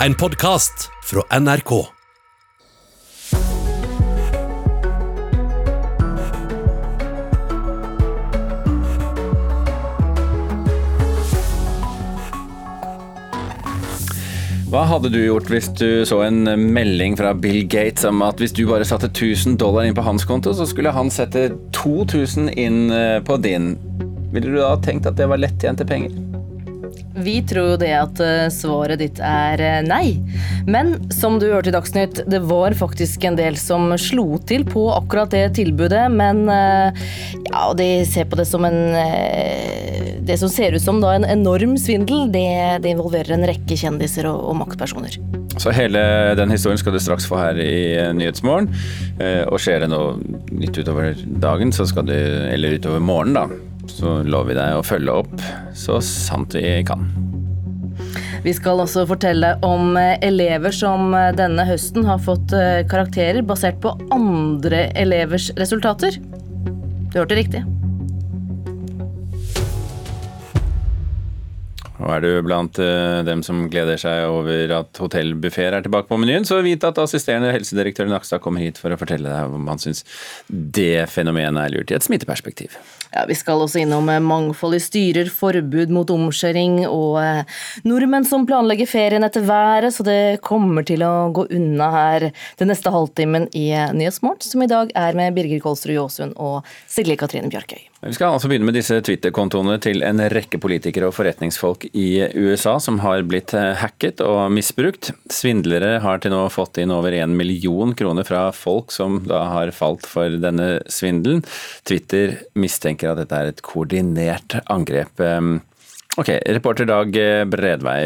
En podkast fra NRK. Hva hadde du gjort hvis du så en melding fra Bill Gates om at hvis du bare satte 1000 dollar inn på hans konto, så skulle han sette 2000 inn eh, på din? Ville du da tenkt at det var lettjente penger? Vi tror jo det at eh, svaret ditt er eh, nei. Men som du hørte i Dagsnytt, det var faktisk en del som slo til på akkurat det tilbudet. Men eh, ja, de ser på det som en Det som ser ut som da en enorm svindel, det, det involverer en rekke kjendiser og, og maktpersoner. Så hele den historien skal du straks få her i Nyhetsmorgen. Og skjer det noe nytt utover dagen, så skal du Eller utover morgenen, da så lover vi deg å følge opp så sant vi kan. Vi skal også fortelle om eh, elever som eh, denne høsten har fått eh, karakterer basert på andre elevers resultater. Du hørte riktig. Og er du blant dem som gleder seg over at hotellbuffeer er tilbake på menyen, så vit at assisterende helsedirektør Nakstad kommer hit for å fortelle deg om han syns det fenomenet er lurt i et smitteperspektiv. Ja, Vi skal også innom eh, mangfold i styrer, forbud mot omskjæring og eh, nordmenn som planlegger ferien etter været, så det kommer til å gå unna her den neste halvtimen i eh, Nyhetsmorgen, som i dag er med Birger Kolsrud Jåsund og Silje Katrine Bjørkøy. Vi skal altså begynne med disse Twitter-kontoene til en rekke politikere og forretningsfolk i USA som har blitt hacket og misbrukt. Svindlere har til nå fått inn over én million kroner fra folk som da har falt for denne svindelen. Twitter mistenker at dette er et koordinert angrep. Ok, Reporter Dag Bredvei,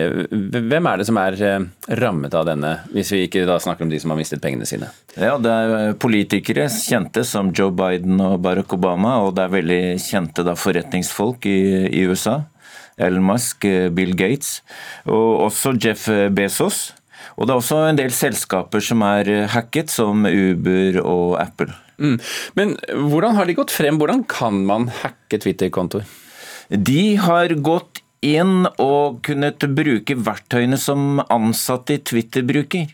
hvem er det som er eh, rammet av denne, hvis vi ikke snakker om de som har mistet pengene sine? Ja, Det er eh, politikere kjente som Joe Biden og Barack Obama, og det er veldig kjente da forretningsfolk i, i USA. Elon Musk, eh, Bill Gates, og også Jeff Bezos. Og det er også en del selskaper som er hacket, som Uber og Apple. Mm. Men hvordan har de gått frem? Hvordan kan man hacke Twitter-kontoer? De har gått inn og kunnet bruke verktøyene som ansatte i Twitter bruker.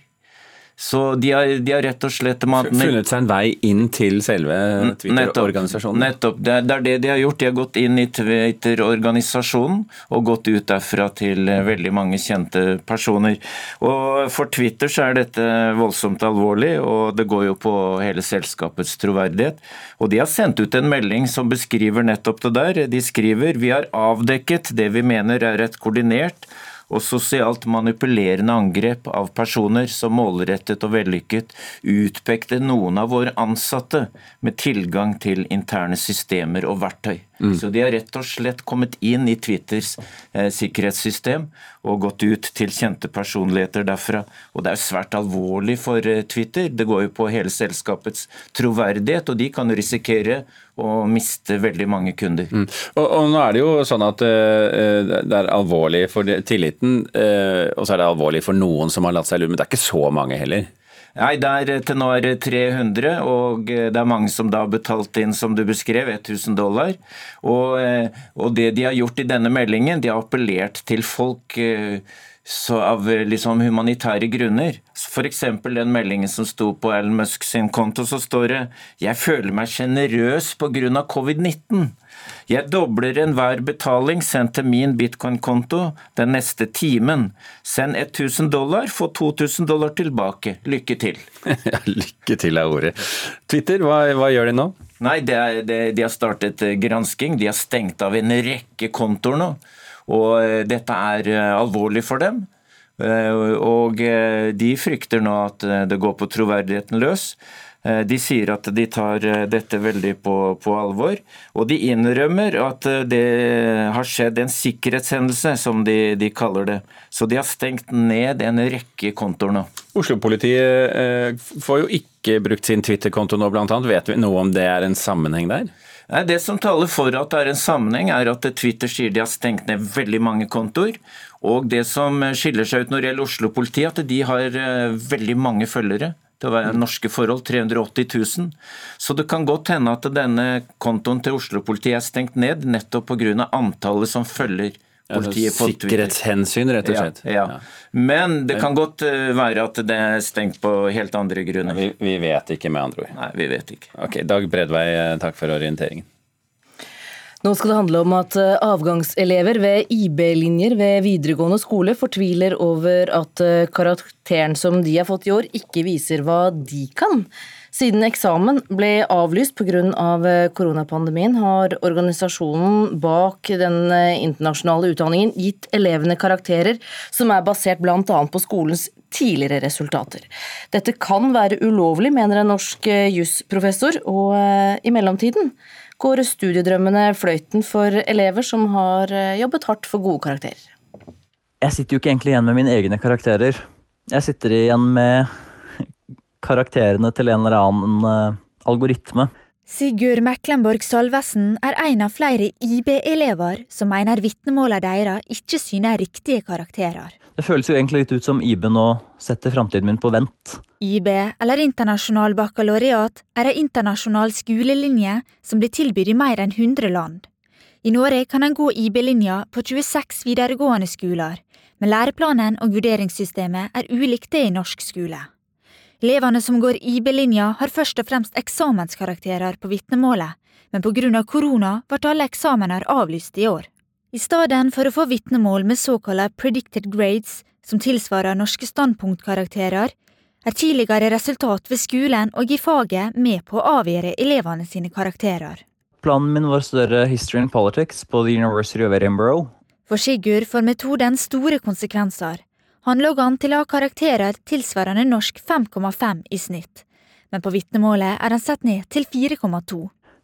Så de har, de har, rett og slett Funnet seg en vei inn til selve Twitter-organisasjonen? Nettopp. Det er, det er, det de har gjort. De har gått inn i Twitter-organisasjonen og gått ut derfra til eh, veldig mange kjente personer. Og For Twitter så er dette voldsomt alvorlig, og det går jo på hele selskapets troverdighet. Og de har sendt ut en melding som beskriver nettopp det der. De skriver vi har avdekket det vi mener er et koordinert og sosialt manipulerende angrep av personer som målrettet og vellykket utpekte noen av våre ansatte med tilgang til interne systemer og verktøy. Mm. Så de har rett og slett kommet inn i Twitters eh, sikkerhetssystem og gått ut til kjente personligheter derfra. Og det er svært alvorlig for eh, Twitter. Det går jo på hele selskapets troverdighet, og de kan risikere å miste veldig mange kunder. Mm. Og, og, nå er det jo sånn at uh, det er alvorlig for tilliten, uh, og så er det alvorlig for noen som har latt seg lure, men det er ikke så mange heller? Nei, det er til nå er det 300, og eh, det er mange som da har betalt inn, som du beskrev, 1000 dollar. Og, eh, og, det de har gjort i denne meldingen, de har appellert til folk eh, av liksom humanitære grunner. F.eks. den meldingen som sto på Elon Musk sin konto, så står det 'Jeg føler meg sjenerøs pga. covid-19'. Jeg dobler enhver betaling sendt til min bitcoin-konto den neste timen. Send 1000 dollar, få 2000 dollar tilbake. Lykke til. Lykke til er ordet. Twitter, hva, hva gjør de nå? Nei, det er, det, De har startet eh, gransking. De har stengt av en rekke kontoer nå. Og eh, dette er eh, alvorlig for dem. Og de frykter nå at det går på troverdigheten løs. Eh, de sier at de tar eh, dette veldig på, på, alvor, og de innrømmer at eh, det har skjedd en sikkerhetshendelse, som de, de kaller det. Så de har stengt ned en rekke kontoer nå. Oslo-politiet får jo ikke brukt sin Twitter-konto nå, annet. Vet vi noe om det er en sammenheng der? Det som taler for at det er en sammenheng, er at Twitter sier de har stengt ned veldig mange kontoer. Og det som skiller seg ut når det gjelder Oslo-politiet, at de har veldig mange følgere til å være norske forhold, 380 000. Så det kan godt hende at denne kontoen til Oslo-politiet er stengt ned nettopp pga. antallet som følger Politiet på Twitter. Sikkerhetshensyn, rett og slett. Ja, ja. Men det kan godt eh, være at det er stengt på helt andre grunner. Vi, vi vet ikke, med andre ord. Nei, vi vet ikke. Ok, Dag Bredvei, takk for orienteringen. Nå skal det handle om at eh, avgangselever ved IB-linjer ved videregående skole fortviler over at eh, karakteren som de har fått i år, ikke viser hva de kan. Siden eksamen ble avlyst pga. Av eh, koronapandemien, har organisasjonen bak den internasjonale utdanningen gitt elevene karakterer som er basert bl.a. på skolens tidligere resultater. Dette kan være ulovlig, mener en norsk jusprofessor, og i mellomtiden går studiedrømmene fløyten for elever som har eh, jobbet hardt for gode karakterer. Jeg sitter jo ikke egentlig igjen med mine egne karakterer. Jeg sitter igjen med karakterene til en eller annen uh, algoritme. Sigurd Meklenborg Salvesen er en av flere IB-elever som mener vitnemålene deres ikke syner riktige karakterer. Det føles jo egentlig litt ut som IB nå setter framtiden min på vent. IB, eller internasjonal baccalaureat, er en internasjonal skolelinje som blir tilbudt i mer enn 100 land. I Norge kan en gå IB-linja på 26 videregående skoler, men læreplanen og vurderingssystemet er ulikt det i norsk skole. Elevene som går IB-linja, har først og fremst eksamenskarakterer på vitnemålet, men på grunn av korona ble alle eksamener avlyst i år. I stedet for å få vitnemål med såkalte predicted grades, som tilsvarer norske standpunktkarakterer, er tidligere resultat ved skolen og i faget med på å avgjøre elevene sine karakterer. Planen min var å studere history and politics på The University of Edinburgh. For Sigurd får metoden store konsekvenser. Han lå an til å ha karakterer tilsvarende norsk 5,5 i snitt, men på vitnemålet er han satt ned til 4,2.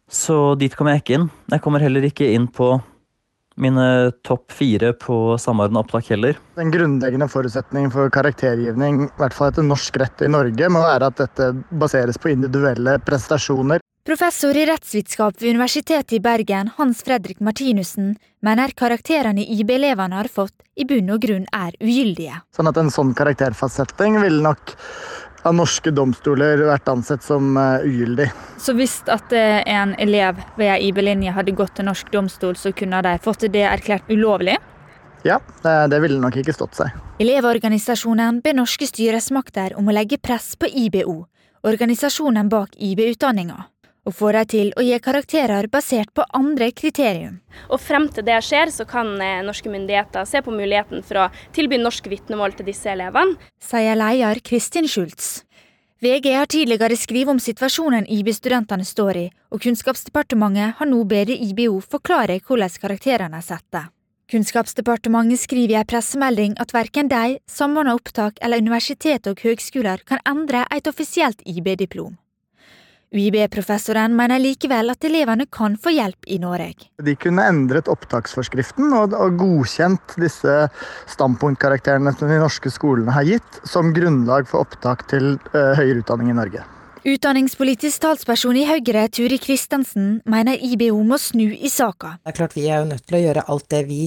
Så dit kommer jeg ikke inn. Jeg kommer heller ikke inn på mine topp fire på Samordna opptak heller. Den grunnleggende forutsetningen for karaktergivning, i hvert fall etter norsk rett i Norge, må være at dette baseres på individuelle prestasjoner. Professor i rettsvitenskap ved Universitetet i Bergen, Hans Fredrik Martinussen, mener karakterene IB-elevene har fått, i bunn og grunn er ugyldige. Sånn at en sånn karakterfastsetting ville nok av norske domstoler vært ansett som uh, ugyldig. Så hvis at uh, en elev ved IB-linje hadde gått til norsk domstol, så kunne de fått det erklært ulovlig? Ja, det, det ville nok ikke stått seg. Elevorganisasjonen ber norske styresmakter om å legge press på IBO, organisasjonen bak IB-utdanninga og får dem til å gi karakterer basert på andre kriterium. Og Frem til det skjer, så kan eh, norske myndigheter se på muligheten for å tilby norsk vitnemål til disse elevene. Sier leder Kristin Schultz. VG har tidligere skrevet om situasjonen IB-studentene står i, og Kunnskapsdepartementet har nå bedt IBO forklare hvordan karakterene er satt. Kunnskapsdepartementet skriver i en pressemelding at verken de, Samordna opptak eller universitet og høgskoler kan endre et offisielt IB-diplom. UiB-professoren mener likevel at elevene kan få hjelp i Norge. De kunne endret opptaksforskriften og, godkjent disse standpunktkarakterene som de norske skolene har gitt, som grunnlag for opptak til uh, høyere utdanning i Norge. Utdanningspolitisk talsperson i Høyre, Turi Kristensen, mener IBO må snu i saka. Det er klart Vi er jo nødt til å gjøre alt det vi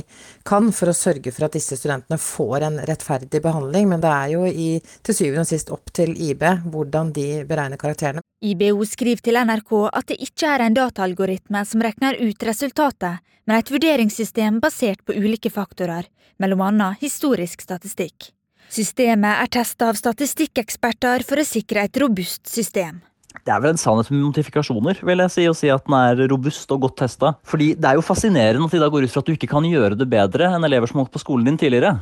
kan for å sørge for at disse studentene får en rettferdig behandling, men det er jo i, til syvende og sist opp til IB hvordan de beregner karakterene. IBO skriver til NRK at det ikke er en dataalgoritme som regner ut resultatet, men et vurderingssystem basert på ulike faktorer, mellom annet historisk statistikk. Systemet er testa av statistikkeksperter for å sikre et robust system. Det er vel en sannhet med modifikasjoner, vil jeg si, å si at den er robust og godt testa. Fordi det er jo fascinerende at de da går ut fra at du ikke kan gjøre det bedre enn elever som holdt på skolen din tidligere.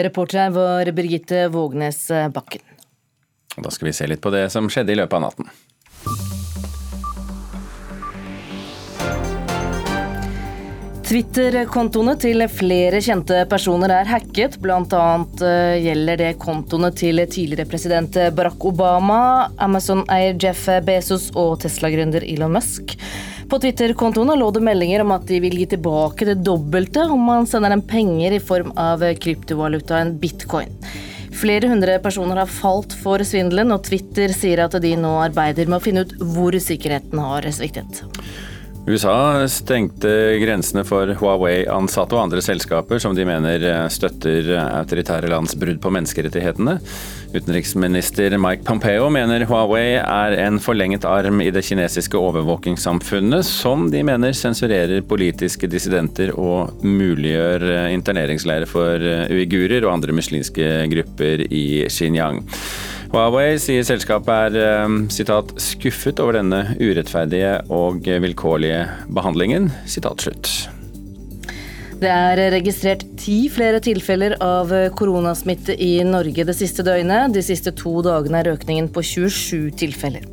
Reporter her var Birgitte Vågnes Bakken. Da skal vi se litt på det som skjedde i løpet av natten. Twitter-kontoene til flere kjente personer er hacket. Annet eh, gjelder det kontoene til tidligere president Barack Obama, Amazon-eier Jeff Bezos og Tesla-gründer Elon Musk. På Twitter-kontoene lå det meldinger om at de vil gi tilbake det dobbelte om man sender dem penger i form av kryptovalutaen bitcoin. Flere hundre personer har falt for svindelen, og Twitter sier at de nå arbeider med å finne ut hvor sikkerheten har sviktet. USA stengte grensene for Huawei-ansatte og andre selskaper som de mener støtter autoritære lands brudd på menneskerettighetene. Utenriksminister Mike Pompeo mener Huawei er en forlenget arm i det kinesiske overvåkingssamfunnet, som de mener sensurerer politiske dissidenter og muliggjør interneringsleirer for uigurer og andre muslimske grupper i Xinjiang. Huawei sier selskapet er eh, citat, 'skuffet over denne urettferdige og vilkårlige behandlingen'. Citat slutt. Det er registrert ti flere tilfeller av koronasmitte i Norge det siste døgnet. De siste to dagene er økningen på 27 tilfeller.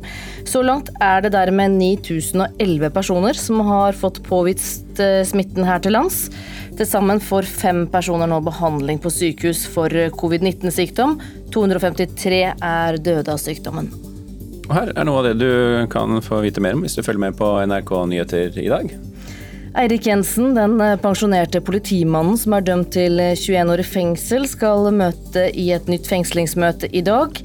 Så langt er det dermed 9011 personer som har fått påvist eh, smitten her til lands. Til sammen får fem personer nå behandling på sykehus for covid-19-sykdom. 253 er døde av sykdommen. Og her er noe av det du kan få vite mer om hvis du følger med på NRK Nyheter i dag. Eirik Jensen, den pensjonerte politimannen som er dømt til 21 år i fengsel, skal møte i et nytt fengslingsmøte i dag.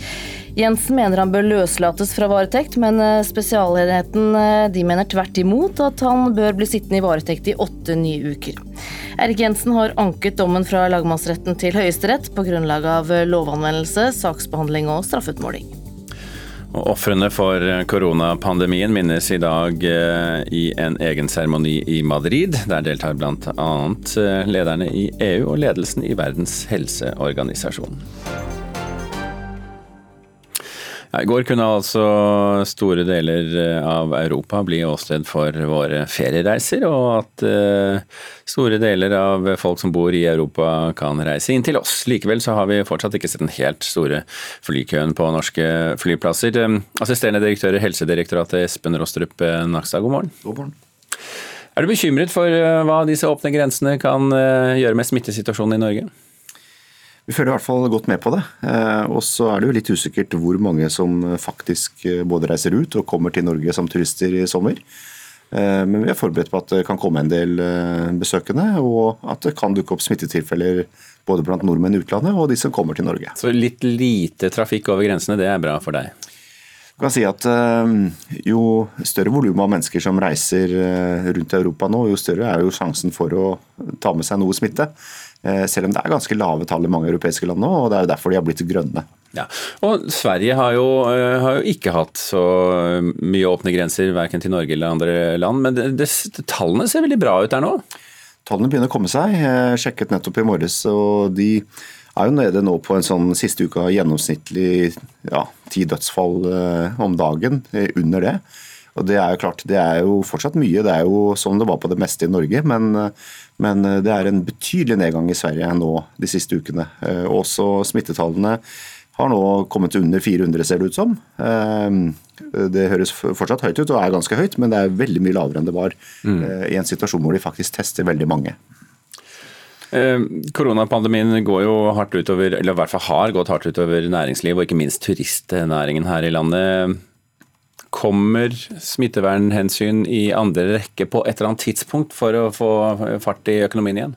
Jensen mener han bør løslates fra varetekt, men Spesialenheten de mener tvert imot at han bør bli sittende i varetekt i åtte nye uker. Erik Jensen har anket dommen fra lagmannsretten til Høyesterett på grunnlag av lovanvendelse, saksbehandling og straffeutmåling. Ofrene for koronapandemien minnes i dag eh, i en egen seremoni i Madrid. Der deltar bl.a. Eh, lederne i EU og ledelsen i Verdens helseorganisasjon. I går kunne altså store deler eh, av Europa bli åsted for våre feriereiser, og at uh, store deler av folk som bor i Europa kan reise inn til oss. Likevel så har vi fortsatt ikke sett den helt store flykøen på norske flyplasser. Um, assisterende direktør i Helsedirektoratet Espen Rostrup Nakstad, god morgen. God morgen. Er du bekymret for hva disse åpne grensene kan gjøre med smittesituasjonen i Norge? Vi følger i hvert fall godt med på det. Eh, og så er det jo litt usikkert hvor mange som faktisk eh, både reiser ut og kommer til Norge som turister i sommer. Eh, men vi er forberedt på at det kan komme en del besøkende, og at det kan dukke opp smittetilfeller både blant nordmenn i utlandet og de som kommer til Norge. Så litt lite trafikk over grensene, det er bra for deg? Jeg kan si at Jo større volum av mennesker som reiser rundt i Europa nå, jo større er jo sjansen for å ta med seg noe smitte. Eh, selv om det er ganske lave tall i mange europeiske land nå, og det er jo derfor de har blitt grønne. Ja, og Sverige har jo, eh, har jo, ikke hatt så mye åpne grenser, verken til Norge eller andre land. Men det, det, tallene ser veldig bra ut der nå? Tallene begynner å komme seg. Jeg sjekket nettopp i morges, og de er jo nede nå på en sånn siste uka gjennomsnittlig ja, ti dødsfall eh, om dagen, under det. Og Det er jo klart, det er jo fortsatt mye. Det er jo som det var på det meste i Norge. Men, men det er en betydelig nedgang i Sverige nå de siste ukene. Eh, også smittetallene har nå kommet under 400, ser det ut som. Eh, det høres fortsatt høyt ut, og er ganske høyt, men det er veldig mye lavere enn det var mm. Eh, i en situasjon hvor de faktisk tester veldig mange. Koronapandemien går jo hardt utover, eller i hvert fall har gått hardt utover næringsliv, og ikke minst turistnæringen her i landet. Kommer smittevernhensyn i andre rekke på et eller annet tidspunkt for å få fart i økonomien igjen?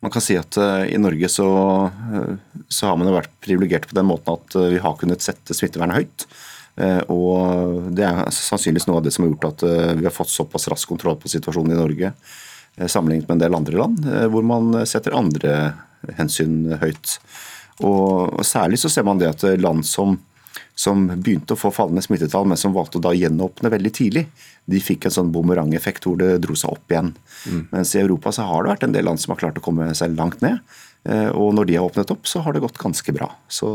Man kan si at uh, I Norge så, uh, så, har man jo vært privilegert på den måten at uh, vi har kunnet sette smittevernet høyt. og Det er sannsynligvis noe av det som har gjort at vi har fått såpass rask kontroll på situasjonen i Norge sammenlignet med en del andre land, hvor man setter andre hensyn høyt. Og Særlig så ser man det at land som som begynte å få fallende smittetall, men som valgte å da gjenåpne veldig tidlig. De fikk en sånn bumerangeffekt hvor det dro seg opp igjen. Mm. Mens i Europa så har det vært en del land som har klart å komme seg langt ned. Eh, og når de har åpnet opp, så har det gått ganske bra. Så,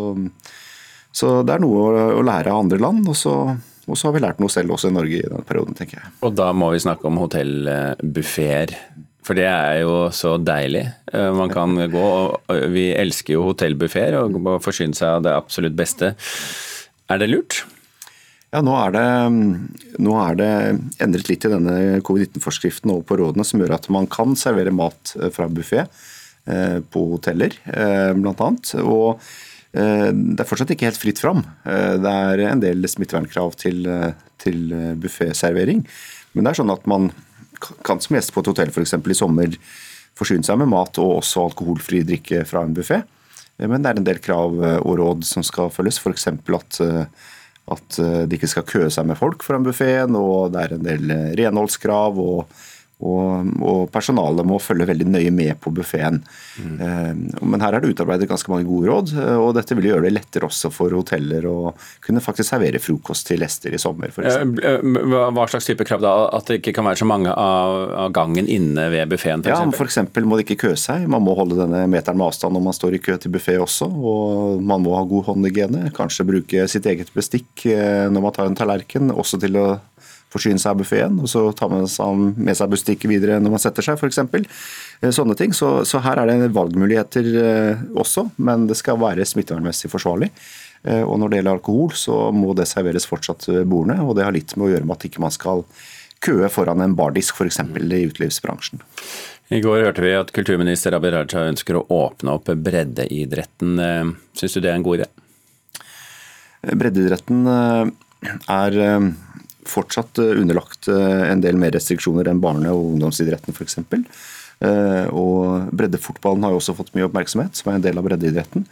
så det er noe å lære av andre land. og så og så har vi lært noe selv også i Norge i denne perioden, tenker jeg. Og da må vi snakke om hotellbuffeer. For det er jo så deilig. Eh, man kan gå, og Vi elsker jo hotellbuffeer og forsyne seg av det absolutt beste. Er det lurt? Ja, nå er, det, nå er det endret litt i denne covid-19-forskriften og på rådene som gjør at man kan servere mat eh, fra buffé eh, på hoteller, blant bl.a. Og det er fortsatt ikke helt fritt fram. Det er en del smittevernkrav til, til bufféservering. Men det er sånn at man kan som gjest på et hotell f.eks. i sommer forsyne seg med mat og også alkoholfri drikke fra en buffé. Men det er en del krav eh, og råd som skal følges, f.eks. At, eh, at de ikke skal køe seg med folk foran buffeen, og det er en del renholdskrav. og og, og, personalet må følge veldig nøye med på buffeen. Mm. Eh, men her er det utarbeidet ganske mange gode råd, eh, og dette vil gjøre det lettere også for hoteller å kunne faktisk servere frokost til gjester i sommer. For eh, Hva slags type krav da? At det ikke kan være så mange av, av gangen inne ved buffeen? Ja, f.eks. må det ikke kø seg. Man må holde denne meteren med avstand når man står i kø til buffé også. Og man må ha god håndhygiene. Kanskje bruke sitt eget bestikk når man tar en tallerken, også til å forsyne seg av buffeen, og så man med seg bestikket videre når man setter seg, f.eks. Eh, sånne ting. Så, så, her er det valgmuligheter eh, også, men det skal være smittevernmessig forsvarlig. Eh, og når det gjelder alkohol, så må det serveres fortsatt ved bordene, og det har litt med å gjøre med at ikke man skal køe foran en bardisk, f.eks. i utelivsbransjen. I går hørte vi at kulturminister Abid Raja ønsker å åpne opp breddeidretten. Syns du det er en god idé? Breddeidretten er fortsatt eh, underlagt eh, en del mer restriksjoner enn barne- og ungdomsidretten f.eks. Eh, og breddefotballen har jo også fått mye oppmerksomhet, som er en del av breddeidretten.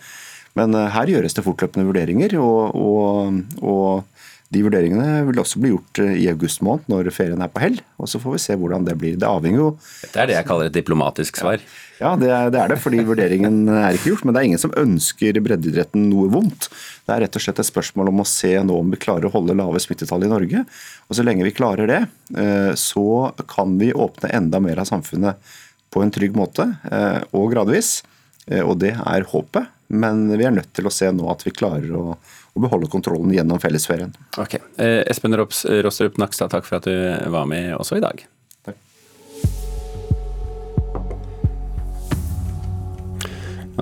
Men her gjøres det fortløpende vurderinger, og, og, og, de vurderingene vil også bli gjort i august måned, når ferien er på hell. Og så får vi se hvordan det blir. Det avhenger jo Dette er det jeg kaller et diplomatisk svar. Ja. Det er, det er, det, fordi vurderingen er ikke gjort. Men det er ingen som ønsker breddeidretten noe vondt. Det er rett og slett et spørsmål om å se nå om vi klarer å holde lave smittetall i Norge. Og så lenge vi klarer det, eh, så kan vi åpne enda mer av samfunnet på en trygg måte, eh, og gradvis. Eh, og det er håpet. Men vi er nødt til å se nå at vi klarer å, å beholde kontrollen gjennom fellesferien. Ok. Espen Rostrup Nakstad, takk for at du var med også i dag.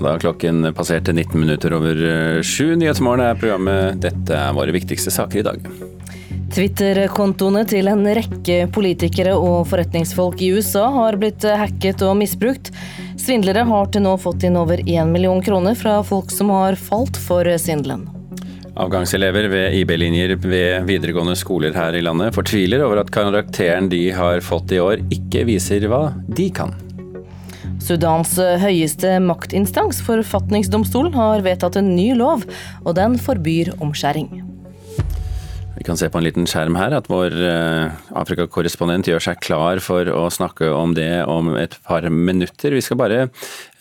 Da har klokken passert 19 minutter over eh, sju. Nyhetsmorgen er programmet 'Dette er våre viktigste saker i dag'. Twitter-kontoene til en rekke politikere og forretningsfolk i USA har blitt hacket og misbrukt. Svindlere har til nå fått inn over én million kroner fra folk som har falt for svindelen. Avgangselever ved IB-linjer ved videregående skoler her i landet fortviler over at karakteren de har fått i år, ikke viser hva de kan. Sudans høyeste maktinstans, forfatningsdomstolen, har vedtatt en ny lov, og den forbyr omskjæring. Vi kan se på en liten skjerm her at vår eh, Afrikakorrespondent gjør seg klar for å snakke om det om et par minutter. Vi skal bare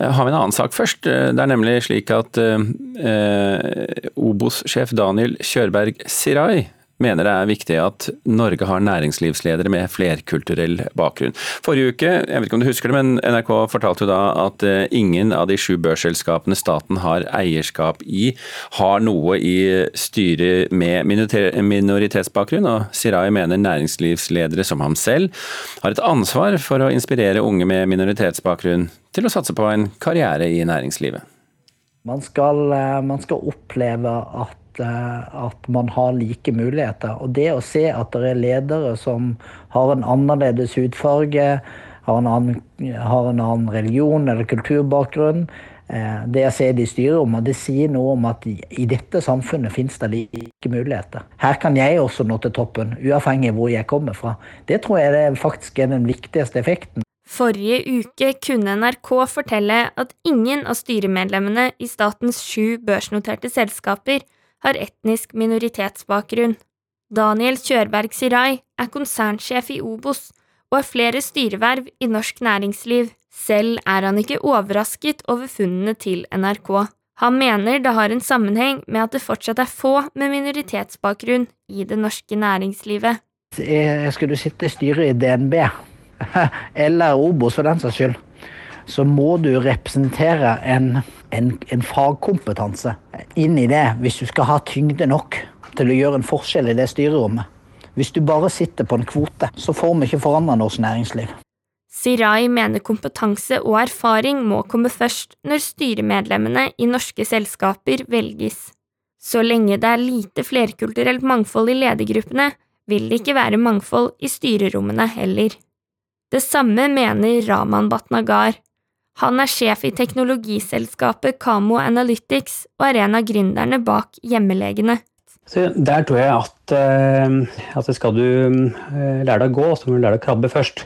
ha ha en annen sak først. Det er nemlig slik at eh, Obos-sjef Daniel Kjørberg Sirai mener det er viktig at Norge har næringslivsledere med flerkulturell bakgrunn. Forrige uke, jeg vet ikke om du husker det, men NRK fortalte jo da at eh, ingen av de sju børsselskapene staten har eierskap i, har noe i styret med minoritetsbakgrunn, og Sirai mener næringslivsledere som ham selv har et ansvar for å inspirere unge med minoritetsbakgrunn til å satse på en karriere i næringslivet. Man skal, eh, man skal oppleve at at man har like muligheter. Og det å se at det er ledere som har en annerledes hudfarge, har en annen, har en annen religion eller kulturbakgrunn, eh, det jeg ser de styrer om, og det sier noe om at i dette samfunnet finnes det like muligheter. Her kan jeg også nå til toppen, uavhengig av hvor jeg kommer fra. Det tror jeg faktisk er den viktigste effekten. Forrige uke kunne NRK fortelle at ingen av styremedlemmene i statens sju børsnoterte selskaper har etnisk minoritetsbakgrunn. Daniel Kjørberg Sirai er konsernsjef i Obos og har flere styreverv i norsk næringsliv. Selv er han ikke overrasket over funnene til NRK. Han mener det har en sammenheng med at det fortsatt er få med minoritetsbakgrunn i det norske næringslivet. Jeg skulle sitte i styret i DNB, eller Obos for den saks skyld, så må du representere en en, en fagkompetanse inn i det hvis du skal ha tyngde nok til å gjøre en forskjell i det styrerommet. Hvis du bare sitter på en kvote, så får vi ikke forandra norsk næringsliv. Sirai mener kompetanse og erfaring må komme først når styremedlemmene i norske selskaper velges. Så lenge det er lite flerkulturelt mangfold i ledergruppene, vil det ikke være mangfold i styrerommene heller. Det samme mener Raman Batnagar, han er sjef i teknologiselskapet Kamo Analytics og er en av gründerne bak Hjemmelegene. Så der tror jeg at, uh, at skal du uh, lære deg å gå, så må du lære deg å krabbe først.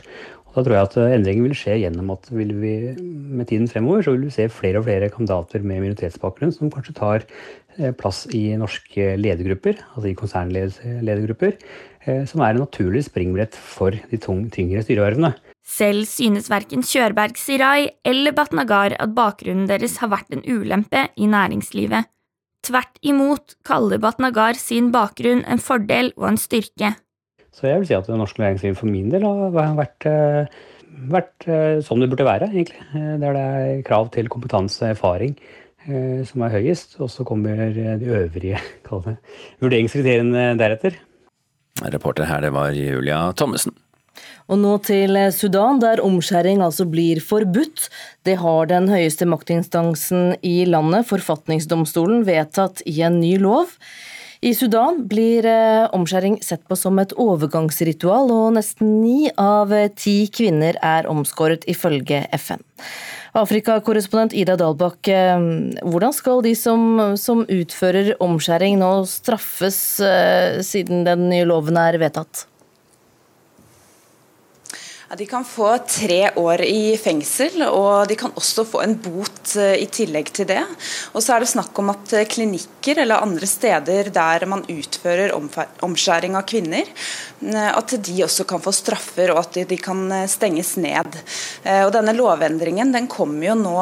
Og Da tror jeg at endringen vil skje gjennom at vi, med tiden fremover så vil vi se flere og flere kandidater med minoritetsbakgrunn som kanskje tar plass i norske ledergrupper, altså i konsernledergrupper, som er en naturlig springbrett for de tung, tyngre styrevervene. Selv synes verken Kjørberg Sirai eller Batnagar at bakgrunnen deres har vært en ulempe i næringslivet. Tvert imot kaller Batnagar sin bakgrunn en fordel og en styrke. Så jeg vil si at norsk næringsliv for min del har vært, vært som det burde være, egentlig. Der det er krav til kompetanse og erfaring som er høyest, og så kommer de øvrige vurderingskriteriene deretter. Reporter her, det var Julia Thommessen. Og nå til Sudan, der omskjæring altså blir forbudt. Det har den høyeste maktinstansen i landet, forfatningsdomstolen, vedtatt i en ny lov. I Sudan blir omskjæring sett på som et overgangsritual, og nesten ni av ti kvinner er omskåret, ifølge FN. Afrikakorrespondent Ida Dalbakk, hvordan skal de som, som utfører omskjæring nå straffes, siden den nye loven er vedtatt? De kan få tre år i fengsel, og de kan også få en bot i tillegg til det. Og så er det snakk om at klinikker eller andre steder der man utfører omskjæring av kvinner, at de også kan få straffer og at de kan stenges ned. Og Denne lovendringen den kom jo nå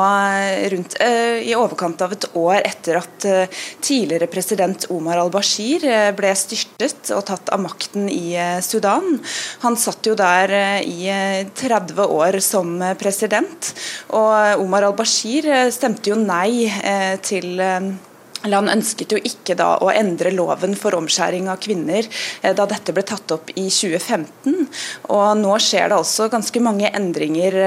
rundt i overkant av et år etter at tidligere president Omar al-Bashir ble styrtet og tatt av makten i Sudan. Han satt jo der i 30 år som president. Og Omar al-Bashir stemte jo nei til Han ønsket jo ikke da å endre loven for omskjæring av kvinner da dette ble tatt opp i 2015. Og Nå skjer det altså ganske mange endringer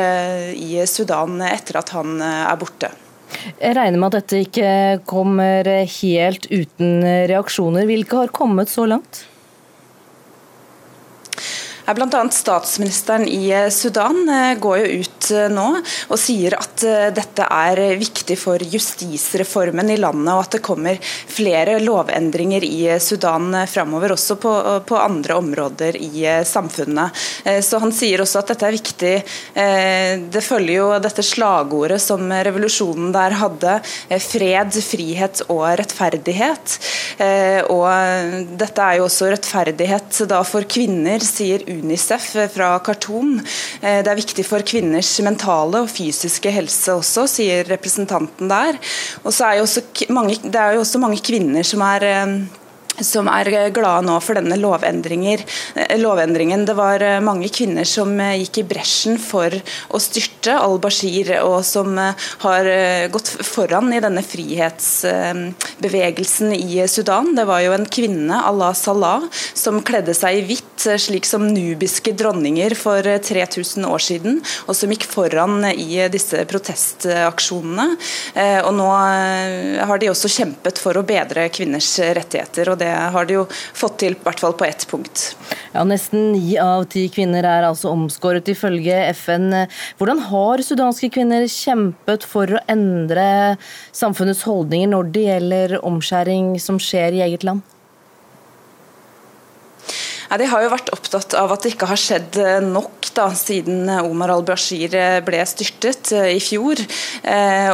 i Sudan etter at han er borte. Jeg regner med at dette ikke kommer helt uten reaksjoner. Hvilke har kommet så langt? Bl.a. statsministeren i Sudan går jo ut nå og sier at dette er viktig for justisreformen i landet, og at det kommer flere lovendringer i Sudan framover, også på, på, andre områder i samfunnet. Så Han sier også at dette er viktig. Det følger jo dette slagordet som revolusjonen der hadde, fred, frihet og rettferdighet. Og dette er jo også rettferdighet da for kvinner, sier Unicef fra Khartoum. Det er viktig for kvinners mentale og fysiske helse også, sier representanten der. Og så er jo også mange, Det er jo også mange kvinner som er som er glade nå for denne lovendringen. Det var mange kvinner som gikk i bresjen for å styrte al-Bashir, og som har gått foran i denne frihetsbevegelsen i Sudan. Det var jo en kvinne, Allah Salah, som kledde seg i hvitt, slik som nubiske dronninger for 3000 år siden, og som gikk foran i disse protestaksjonene. Og nå har de også kjempet for å bedre kvinners rettigheter. og det har de jo fått til, i hvert fall på ett punkt. Ja, Nesten ni av ti kvinner er altså omskåret, ifølge FN. Hvordan har sudanske kvinner kjempet for å endre samfunnets holdninger når det gjelder omskjæring som skjer i eget land? Ja, de har jo vært opptatt av at det ikke har skjedd nok da, siden Omar al-Bashir ble styrtet i fjor,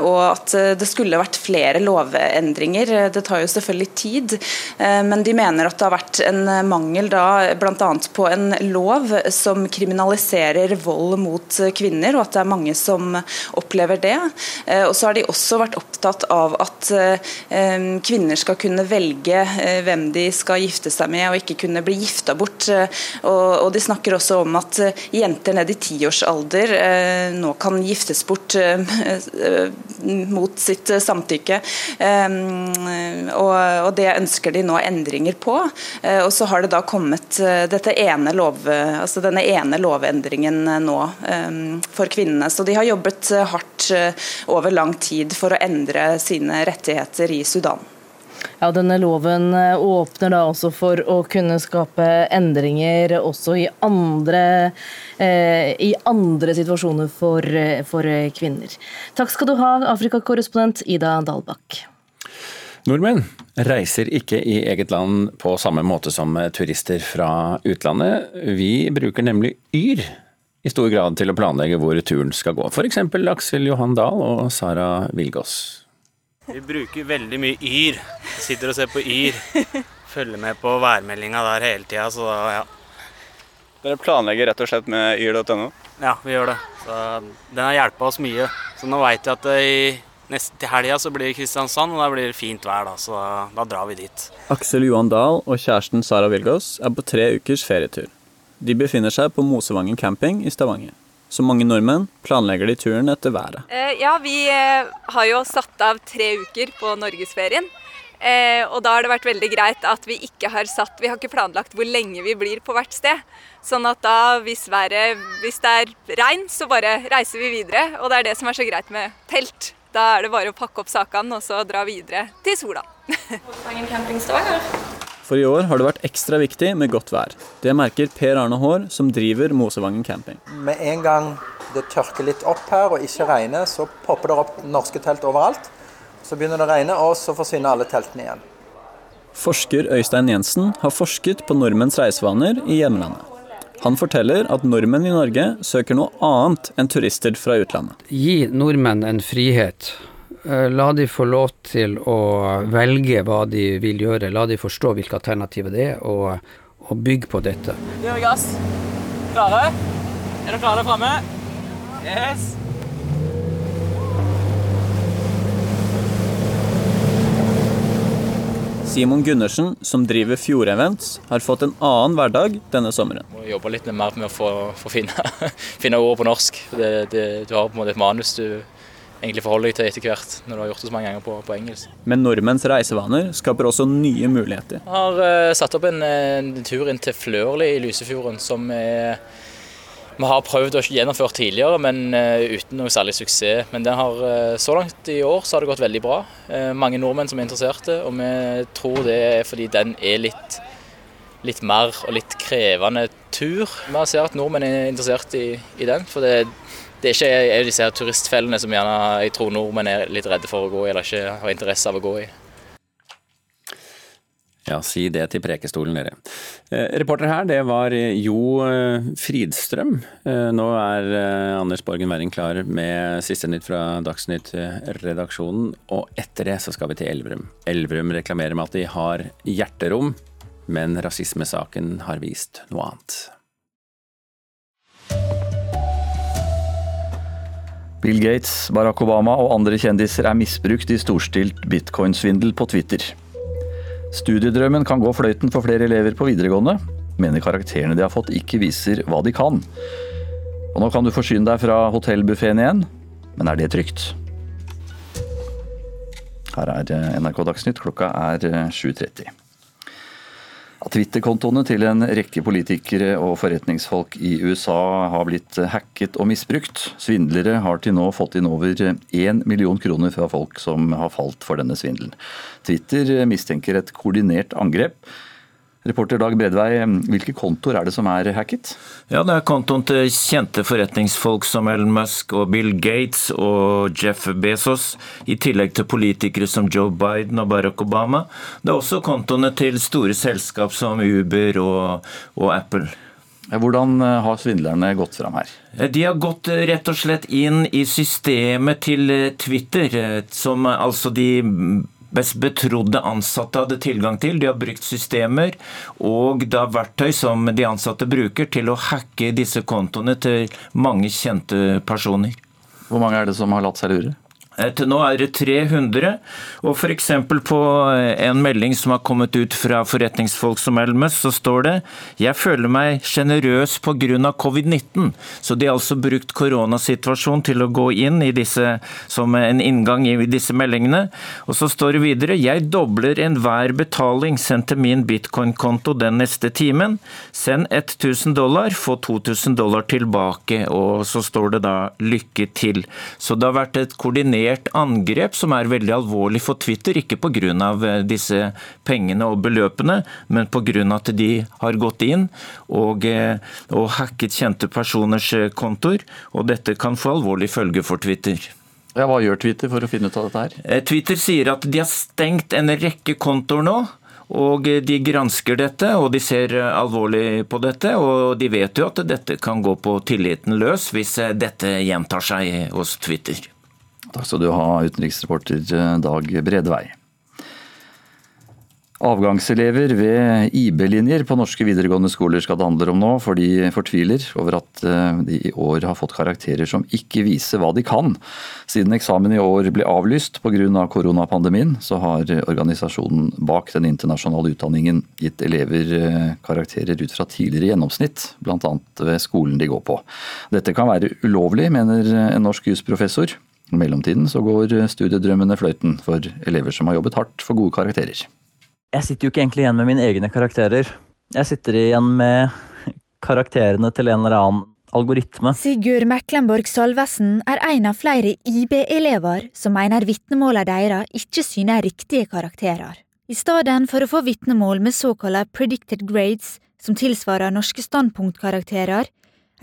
og at det skulle vært flere lovendringer. Det tar jo selvfølgelig tid, men de mener at det har vært en mangel da bl.a. på en lov som kriminaliserer vold mot kvinner, og at det er mange som opplever det. Og så har de også vært opptatt av at kvinner skal kunne velge hvem de skal gifte seg med, og ikke kunne bli gifta bort. Og de snakker også om at jenter ned i tiårsalder nå kan giftes bort mot sitt samtykke. Og det ønsker de nå endringer på. Og så har det da kommet ene lov, altså denne ene lovendringen nå for kvinnene. Så de har jobbet hardt over lang tid for å endre sine rettigheter i Sudan. Ja, Denne loven åpner da også for å kunne skape endringer også i andre, eh, i andre situasjoner for, for, kvinner. Takk skal du ha, Afrikakorrespondent Ida Dalbakk. Nordmenn reiser ikke i eget land på samme måte som turister fra utlandet. Vi bruker nemlig Yr i stor grad til å planlegge hvor turen skal gå. F.eks. Aksel Johan Dahl og Sara Vilgås. Vi bruker veldig mye Yr. Sitter og ser på Yr. Følger med på værmeldinga der hele tida, så da, ja. Dere planlegger rett og slett med yr.no? Ja, vi gjør det. Så den har hjulpet oss mye. Så nå veit vi at i neste, til helga så blir det Kristiansand, og da blir det fint vær, da. Så da, da drar vi dit. Aksel Johan Dahl og kjæresten Sara Vilgås er på tre ukers ferietur. De befinner seg på Mosevangen camping i Stavanger. Som mange nordmenn planlegger de turen etter været. Eh, ja, vi eh, har jo satt av tre uker på norgesferien. Eh, og da har det vært veldig greit at vi ikke har satt Vi har ikke planlagt hvor lenge vi blir på hvert sted. Sånn at da, hvis, været, hvis det er regn, så bare reiser vi videre. Og det er det som er så greit med telt. Da er det bare å pakke opp sakene og så dra videre til sola. For i år har det vært ekstra viktig med godt vær. Det merker Per Arne Haar, som driver Mosevangen camping. Med en gang det tørker litt opp her og ikke regner, så popper det opp norske telt overalt. Så begynner det å regne, og så forsvinner alle teltene igjen. Forsker Øystein Jensen har forsket på nordmenns reisevaner i hjemlandet. Han forteller at nordmenn i Norge søker noe annet enn turister fra utlandet. Gi nordmenn en frihet. Eh, La de få lov til å velge hva de vil gjøre. La de forstå hvilke alternativer det er, og, og bygge på dette. Vi gass. Klare? Er dere klare der framme? Yes. Simon Gundersen, som driver Fjordevents, har fått en annen hverdag denne sommeren. Må jobbe litt mer med å få, få finne, finne ord på norsk. Det, det, du har på en måte et manus du egentlig forholder deg til etter hvert, når du har gjort det så mange ganger på, på engelsk. Men nordmenns reisevaner skaper også nye muligheter. Jeg har uh, satt opp en, en tur inn til Flørli i Lysefjorden som er vi har prøvd å gjennomføre tidligere, men uh, uten noe særlig suksess. Men har, uh, så langt i år så har det gått veldig bra. Uh, mange nordmenn som er interesserte, og vi tror det er fordi den er litt, litt mer og litt krevende tur. Vi ser at nordmenn er interessert i, i den. for det, det er ikke disse her turistfellene som gjerne, jeg tror nordmenn er litt redde for å gå i, eller ikke har interesse av å gå i. Ja, si det til Prekestolen, dere. Eh, reporter her, det var Jo eh, Fridstrøm. Eh, nå er eh, Anders Borgen Werring klar med siste nytt fra Dagsnytt-redaksjonen. Og etter det så skal vi til Elverum. Elverum reklamerer med at de har hjerterom, men rasismesaken har vist noe annet. Bill Gates, Barack Obama og andre kjendiser er misbrukt i storstilt bitcoin-svindel på Twitter. Studiedrømmen kan gå fløyten for flere elever på videregående, mener karakterene de har fått ikke viser hva de kan. Og nå kan du forsyne deg fra hotellbuffeen igjen, men er det trygt? Her er NRK Dagsnytt, klokka er 7.30. Twitter-kontoene til en rekke politikere og forretningsfolk i USA har blitt hacket og misbrukt. Svindlere har til nå fått inn over én million kroner fra folk som har falt for denne svindelen. Twitter mistenker et koordinert angrep. Reporter Dag Bredvei, hvilke kontoer er det som er hacket? Ja, Det er kontoen til kjente forretningsfolk som Elon Musk og Bill Gates og Jeff Bezos, i tillegg til politikere som Joe Biden og Barack Obama. Det er også kontoene til store selskap som Uber og, og Apple. Hvordan har svindlerne gått fram her? De har gått rett og slett inn i systemet til Twitter, som altså de best betrodde ansatte hadde tilgang til. De har brukt systemer og er verktøy som de ansatte bruker til å hacke disse kontoene til mange kjente personer. Hvor mange er det som har latt seg lure? Til nå er det 300, og f.eks. på en melding som har kommet ut fra forretningsfolk som Elmes, så står det «Jeg føler meg generøs pga. covid-19». Så de har altså brukt koronasituasjonen til å gå inn disse, som en inngang i disse meldingene. Og så står det videre «Jeg dobler enhver betaling sendt til min bitcoin-konto den neste timen. Send 1000 dollar, få 2000 dollar tilbake». Og så står det da «Lykke til». Så det har vært et koordinert angrep som er veldig alvorlig for Twitter, ikke pga. disse pengene og beløpene, men pga. at de har gått inn og, og hacket kjente personers kontoer. Og dette kan få alvorlige følger for Twitter. Ja, Hva gjør Twitter for å finne ut av dette her? Twitter sier at de har stengt en rekke kontoer nå. Og de gransker dette, og de ser alvorlig på dette. Og de vet jo at dette kan gå på tilliten løs hvis dette gjentar seg hos Twitter. Takk skal du ha, utenriksreporter Dag Bredvei. Avgangselever ved IB-linjer på norske videregående skoler skal det handle om nå, for de fortviler over at eh, de i år har fått karakterer som ikke viser hva de kan. Siden eksamen i år ble avlyst pga. Av koronapandemien, så har organisasjonen bak den internasjonale utdanningen gitt elever eh, karakterer ut fra tidligere gjennomsnitt, bl.a. ved skolen de går på. Dette kan være ulovlig, mener en norsk jusprofessor. I mellomtiden så går studiedrømmene fløyten for elever som har jobbet hardt for gode karakterer. Jeg sitter jo ikke egentlig igjen med mine egne karakterer. Jeg sitter igjen med karakterene til en eller annen algoritme. Sigurd Meklenborg Salvesen er en av flere IB-elever som mener vitnemålene deres ikke syner riktige karakterer. I stedet for å få vitnemål med såkalte predicted grades, som tilsvarer norske standpunktkarakterer,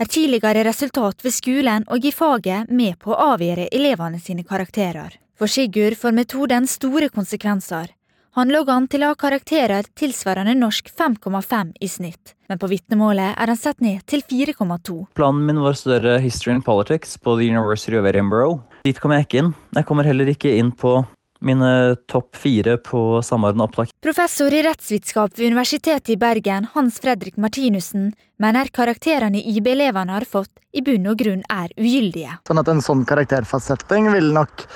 er tidligere resultat ved skolen og i faget med på å avgjøre elevene sine karakterer. For Sigurd får metoden store konsekvenser. Han lå an til å ha karakterer tilsvarende norsk 5,5 i snitt, men på vitnemålet er han satt ned til 4,2. Planen min var å studere history and politics på The University of Edinburgh. Dit kom jeg ikke inn. Jeg kommer heller ikke inn på mine topp fire på Samordna opptak. Professor i rettsvitenskap ved Universitetet i Bergen, Hans Fredrik Martinussen, mener karakterene IB-elevene har fått, i bunn og grunn er ugyldige. Sånn at En sånn karakterfastsetting vil nok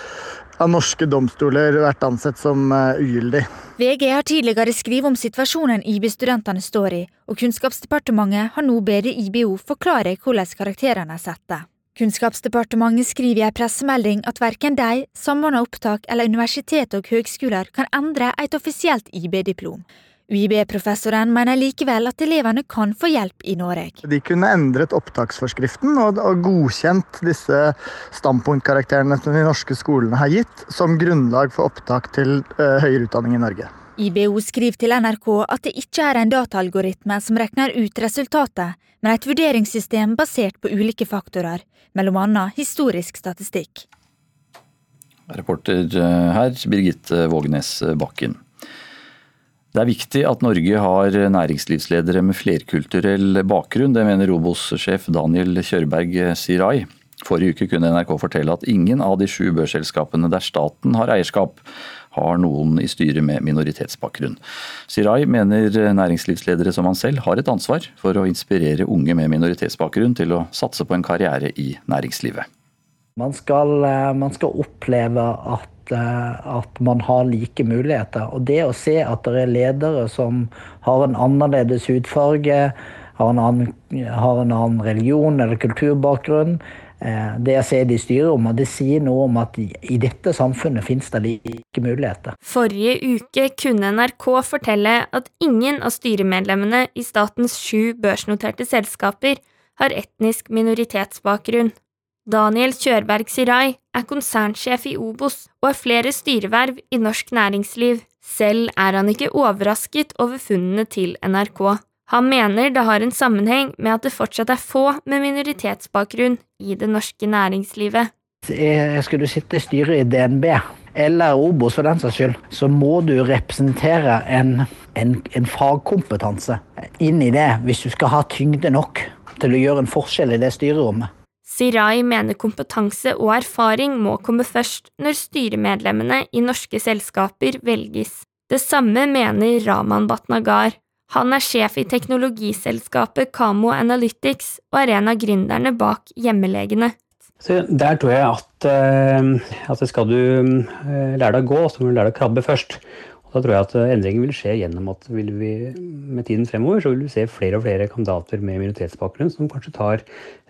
av norske domstoler vært ansett som uh, ugyldig. VG har tidligere skrevet om situasjonen IB-studentene står i, og Kunnskapsdepartementet har nå bedt IBO forklare hvordan karakterene er satt. Kunnskapsdepartementet skriver i en pressemelding at verken de, Samordna opptak eller universitet og høgskoler kan endre et offisielt IB-diplom. UiB-professoren mener likevel at elevene kan få hjelp i Norge. De kunne endret opptaksforskriften og, godkjent disse standpunktkarakterene som de norske skolene har gitt, som grunnlag for opptak til uh, høyere utdanning i Norge. IBO skriver til NRK at det ikke er en dataalgoritme som regner ut resultatet, men et vurderingssystem basert på ulike faktorer, mellom annet historisk statistikk. Reporter eh, her, Birgitte Vågenes Bakken. Det er viktig at Norge har næringslivsledere med flerkulturell bakgrunn. Det mener Robos-sjef Daniel Kjørberg Sirai. Forrige uke kunne NRK fortelle at ingen av de sju børsselskapene der staten har eierskap, har noen i styret med minoritetsbakgrunn. Sirai mener næringslivsledere som han selv har et ansvar for å inspirere unge med minoritetsbakgrunn til å satse på en karriere i næringslivet. Man skal, eh, man skal oppleve at Eh, at man har like muligheter. Og det å se at det er ledere som har en annerledes hudfarge, har en annen, har en annen religion eller kulturbakgrunn, det jeg ser de styrer om, det sier noe om at i dette samfunnet finnes det like muligheter. Forrige uke kunne NRK fortelle at ingen av styremedlemmene i statens sju børsnoterte selskaper har etnisk minoritetsbakgrunn. Daniel Kjørberg Sirai er konsernsjef i Obos og har flere styreverv i norsk næringsliv. Selv er han ikke overrasket over funnene til NRK. Han mener det har en sammenheng med at det fortsatt er få med minoritetsbakgrunn i det norske næringslivet. Skal du sitte i styret i DNB, eller Obos for den saks skyld, så må du representere en, en, en fagkompetanse inn i det hvis du skal ha tyngde nok til å gjøre en forskjell i det styrerommet. Sirai mener kompetanse og erfaring må komme først når styremedlemmene i norske selskaper velges. Det samme mener Raman Batnagar. Han er sjef i teknologiselskapet Kamo Analytics og er en av gründerne bak Hjemmelegene. Så der tror jeg at, uh, at skal du uh, lære deg å gå, så må du lære deg å krabbe først. Da tror jeg at eh, endringen vil skje gjennom at vi, med tiden fremover så vil vi se flere og flere kandidater med minoritetsbakgrunn som kanskje tar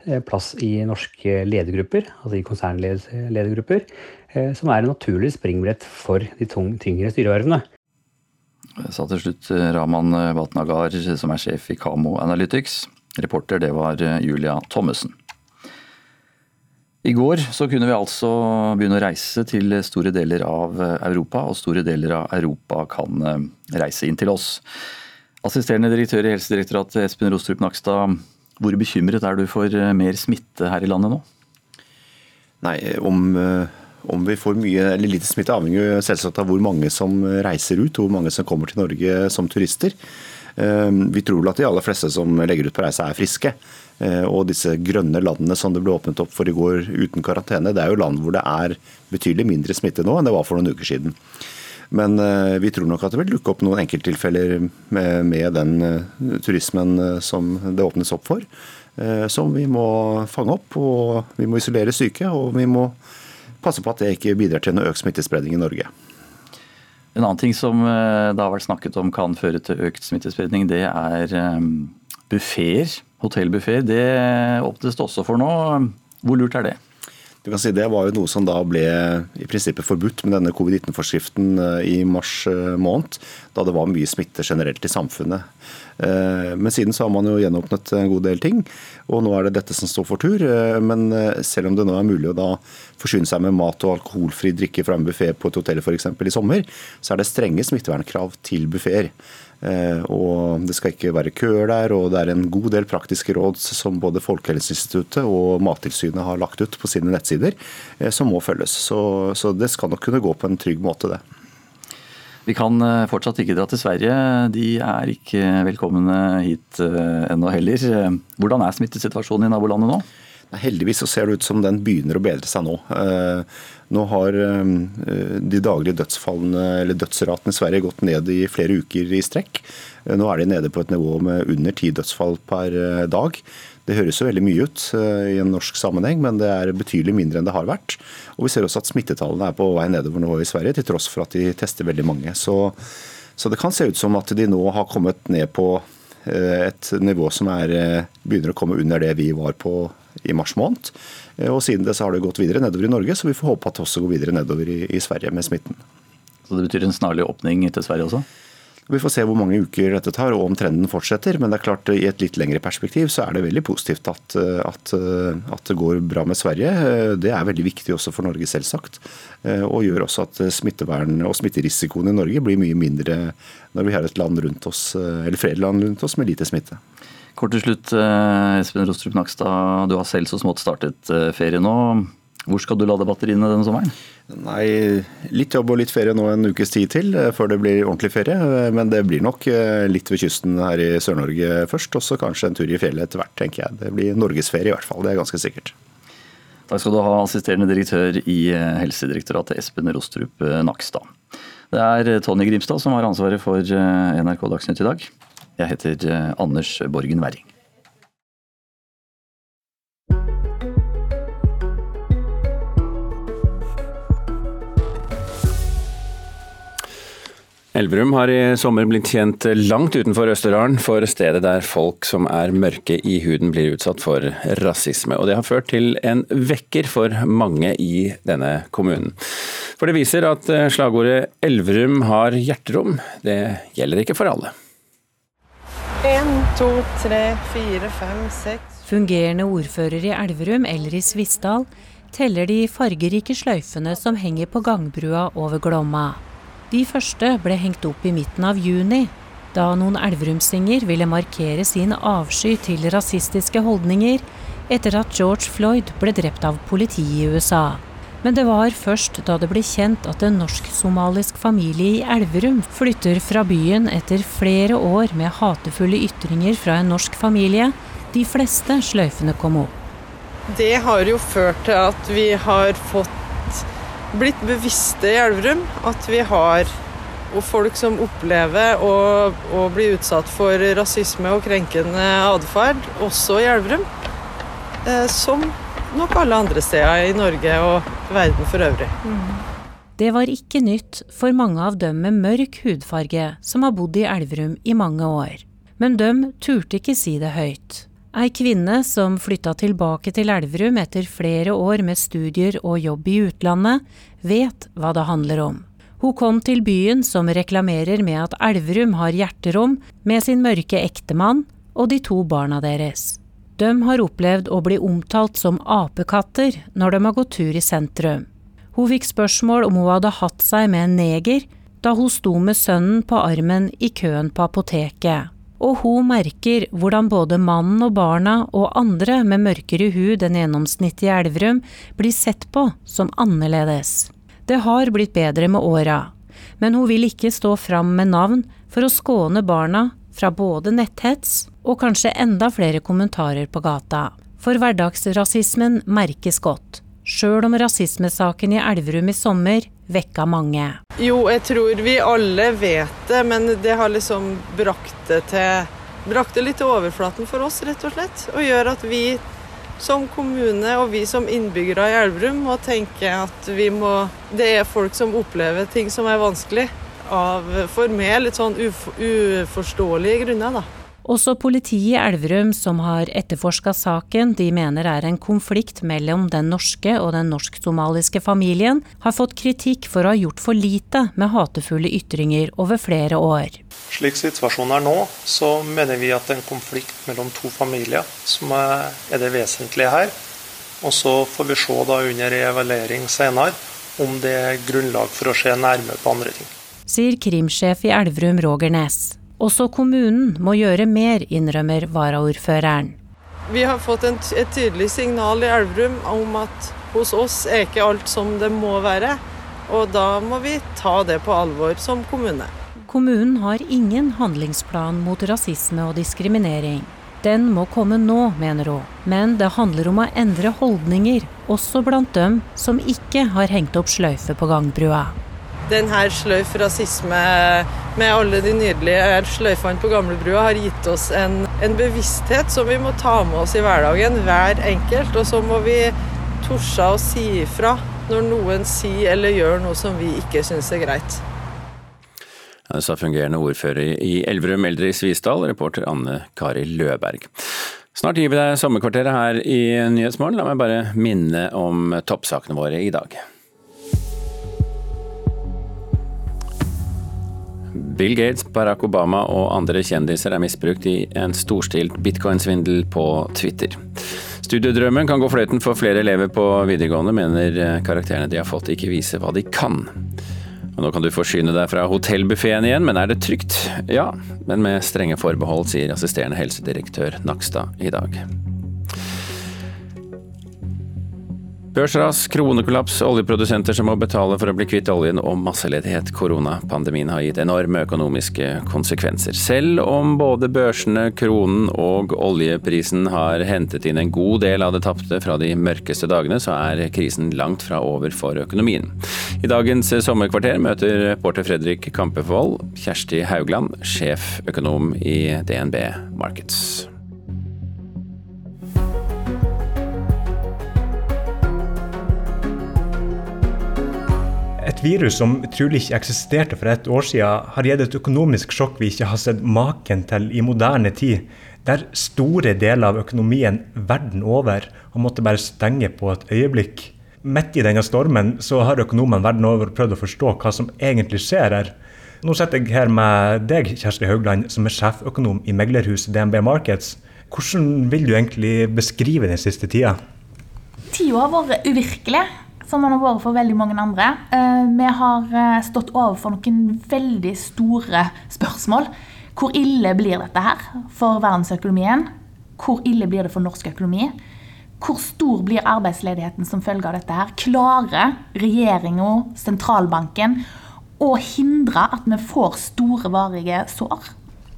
eh, plass i norske ledergrupper, altså i konsernledergrupper, eh, som er en naturlig springbrett for de tyngre styrevervene. Sa til slutt Raman Batnagar, som er sjef i Kamo Analytics. Reporter det var Julia Thommessen. I går så kunne vi altså begynne å reise til store deler av Europa, og store deler av Europa kan eh, reise inn til oss. Assisterende direktør i Helsedirektoratet Espen Rostrup Nakstad, hvor bekymret er du for eh, mer smitte her i landet nå? Nei, om, eh, om vi får mye eller lite smitte, avhenger selvsagt av hvor mange som reiser ut, hvor mange som kommer til Norge som turister. Vi tror vel at de aller fleste som legger ut på reise, er friske. Og disse grønne landene som det ble åpnet opp for i går uten karantene, det er jo land hvor det er betydelig mindre smitte nå enn det var for noen uker siden. Men vi tror nok at det vil dukke opp noen enkelttilfeller med, med den turismen som det åpnes opp for. Eh, som vi må fange opp. og Vi må isolere syke, og vi må passe på at det ikke bidrar til noe økt smittespredning i Norge. En annen ting som eh, det har vært snakket om kan føre til økt smittespredning, det er eh, buffeer. Hotellbuffeer. Det åpnes det også for nå. Hvor lurt er det? Du kan si Det var jo noe som da ble i prinsippet forbudt med denne covid-19-forskriften i mars måned, da det var mye smitte generelt i samfunnet. Eh, men siden så har man jo gjenåpnet en god del ting, og nå er det dette som står for tur. Eh, men eh, selv om det nå er mulig å da forsyne seg med mat og alkoholfri drikke fra en buffé på et hotell f.eks. i sommer, så er det strenge smittevernkrav til buffeer. Og Det skal ikke være køer der, og det er en god del praktiske råd som både Folkehelseinstituttet og Mattilsynet har lagt ut på sine nettsider, som må følges. Så, så det skal nok kunne gå på en trygg måte, det. Vi kan eh, fortsatt ikke dra til Sverige. De er ikke velkomne hit eh, ennå heller. Hvordan er smittesituasjonen i nabolandet nå? Heldigvis så ser det ut som den begynner å bedre seg nå. Eh, nå har de daglige dødsfallene, eller dødsratene i Sverige gått ned i flere uker i strekk. Nå er de nede på et nivå med under ti dødsfall per dag. Det høres jo veldig mye ut i en norsk sammenheng, men det er betydelig mindre enn det har vært. Og vi ser også at smittetallene er på vei nedover nå i Sverige, til tross for at de tester veldig mange. Så, så det kan se ut som at de nå har kommet ned på eh, et nivå som er, eh, begynner å komme under det vi var på i mars måned. Eh, og siden det så har det gått videre nedover i Norge, så vi får håpe at det også går videre nedover i, i Sverige med smitten. Så det betyr en snarlig åpning til Sverige også? Vi får se hvor mange uker dette tar og om trenden fortsetter. Men det er klart i et litt lengre perspektiv så er det veldig positivt at, at, at det går bra med Sverige. Det er veldig viktig også for Norge, selvsagt. Og gjør også at smittevern og smitterisikoen i Norge blir mye mindre når vi har et land rundt oss, eller flere land rundt oss med lite smitte. Kort til slutt, Espen Rostrup Nakstad. Du har selv så smått startet eh, ferie nå. Hvor skal du lade batteriene denne sommeren? Nei, Litt jobb og litt ferie nå en ukes tid til eh, før det blir ordentlig ferie. Eh, men det blir nok eh, litt ved kysten her i Sør-Norge først, og så kanskje en tur i fjellet etter hvert, tenker jeg. Det blir norgesferie i hvert fall, det er ganske sikkert. Takk skal du ha, assisterende direktør i Helsedirektoratet, Espen Rostrup Nakstad. Det er Tonje Grimstad som har ansvaret for NRK Dagsnytt i dag. Jeg heter Anders Borgen Werring. Elverum har i sommer blitt kjent langt utenfor Østerdalen for stedet der folk som er mørke i huden blir utsatt for rasisme. Og det har ført til en vekker for mange i denne kommunen. For det viser at slagordet 'Elverum har hjerterom', det gjelder ikke for alle. En, to, tre, fire, fem, seks Fungerende ordfører i Elverum, Elris Visdal, teller de fargerike sløyfene som henger på gangbrua over Glomma. De første ble hengt opp i midten av juni, da noen elverumsinger ville markere sin avsky til rasistiske holdninger etter at George Floyd ble drept av politiet i USA. Men det var først da det ble kjent at en norsk-somalisk familie i Elverum flytter fra byen etter flere år med hatefulle ytringer fra en norsk familie, de fleste sløyfene kom opp. Det har jo ført til at vi har fått blitt bevisste i Elverum. At vi har folk som opplever å, å bli utsatt for rasisme og krenkende atferd, også i Elverum. Eh, som nok alle andre steder i Norge og verden for øvrig. Mm. Det var ikke nytt for mange av dem med mørk hudfarge som har bodd i Elverum i mange år. Men de turte ikke si det høyt. Ei kvinne som flytta tilbake til Elverum etter flere år med studier og jobb i utlandet, vet hva det handler om. Hun kom til byen som reklamerer med at Elverum har hjerterom, med sin mørke ektemann og de to barna deres. De har opplevd å bli omtalt som apekatter når de har gått tur i sentrum. Hun fikk spørsmål om hun hadde hatt seg med en neger da hun sto med sønnen på armen i køen på apoteket. Og hun merker hvordan både mannen og barna og andre med mørkere hud enn gjennomsnittet i Elverum blir sett på som annerledes. Det har blitt bedre med åra, men hun vil ikke stå fram med navn for å skåne barna fra både netthets og kanskje enda flere kommentarer på gata. For hverdagsrasismen merkes godt, sjøl om rasismesaken i Elverum i sommer vekka mange. Jo, jeg tror vi alle vet det, men det har liksom brakt det til Brakt det litt til overflaten for oss, rett og slett. Og gjør at vi som kommune og vi som innbyggere i Elverum må tenke at vi må Det er folk som opplever ting som er vanskelig. Av for meg litt sånn uf, uforståelige grunner, da. Også politiet i Elverum, som har etterforska saken, de mener er en konflikt mellom den norske og den norsk-somaliske familien, har fått kritikk for å ha gjort for lite med hatefulle ytringer over flere år. Slik situasjonen er nå, så mener vi at en konflikt mellom to familier som er det vesentlige her. Og så får vi se da under evaluering senere om det er grunnlag for å se nærmere på andre ting. Sier krimsjef i Elverum Roger Næss. Også kommunen må gjøre mer, innrømmer varaordføreren. Vi har fått et tydelig signal i Elverum om at hos oss er ikke alt som det må være. Og da må vi ta det på alvor som kommune. Kommunen har ingen handlingsplan mot rasisme og diskriminering. Den må komme nå, mener hun. Men det handler om å endre holdninger, også blant dem som ikke har hengt opp sløyfe på gangbrua den her sløyf rasisme med alle de nydelige sløyfene på gamlebrua har gitt oss en, en, bevissthet som vi må ta med oss i hverdagen, hver enkelt. Og så må vi torse å si ifra når noen sier eller gjør noe som vi ikke syns er greit. Det sa fungerende ordfører i Elverum Eldre i Svisdal, reporter Anne Kari Løberg. Snart gir vi deg sommerkvarteret her i Nyhetsmorgen. La meg bare minne om toppsakene våre i dag. Bill Gates, Barack Obama og andre kjendiser er misbrukt i en storstilt bitcoin-svindel på Twitter. Studiedrømmen kan gå fløyten for flere elever på videregående, mener karakterene de har fått ikke viser hva de kan. Og nå kan du forsyne deg fra hotellbuffeen igjen, men er det trygt? Ja, men med strenge forbehold, sier assisterende helsedirektør Nakstad i dag. Børsras, kronekollaps, oljeprodusenter som må betale for å bli kvitt oljen og masseledighet. Koronapandemien har gitt enorme økonomiske konsekvenser. Selv om både børsene, kronen og oljeprisen har hentet inn en god del av det tapte fra de mørkeste dagene, så er krisen langt fra over for økonomien. I dagens sommerkvarter møter reporter Fredrik Kampevold Kjersti Haugland, sjeføkonom i DNB Markets. Et virus som trolig ikke eksisterte for et år siden, har gitt et økonomisk sjokk vi ikke har sett maken til i moderne tid. Der store deler av økonomien verden over har måttet bare stenge på et øyeblikk. Midt i denne stormen så har økonomene verden over prøvd å forstå hva som egentlig skjer her. Nå sitter jeg her med deg, Kjersti Haugland, som er sjeføkonom i meglerhuset DNB Markets. Hvordan vil du egentlig beskrive den siste tida? Tida har vært uvirkelig som man har vært for veldig mange andre. Eh, vi har eh, stått overfor noen veldig store spørsmål. Hvor ille blir dette her for verdensøkonomien? Hvor ille blir det for norsk økonomi? Hvor stor blir arbeidsledigheten som følge av dette? her? Klarer regjeringa, sentralbanken, å hindre at vi får store, varige sår?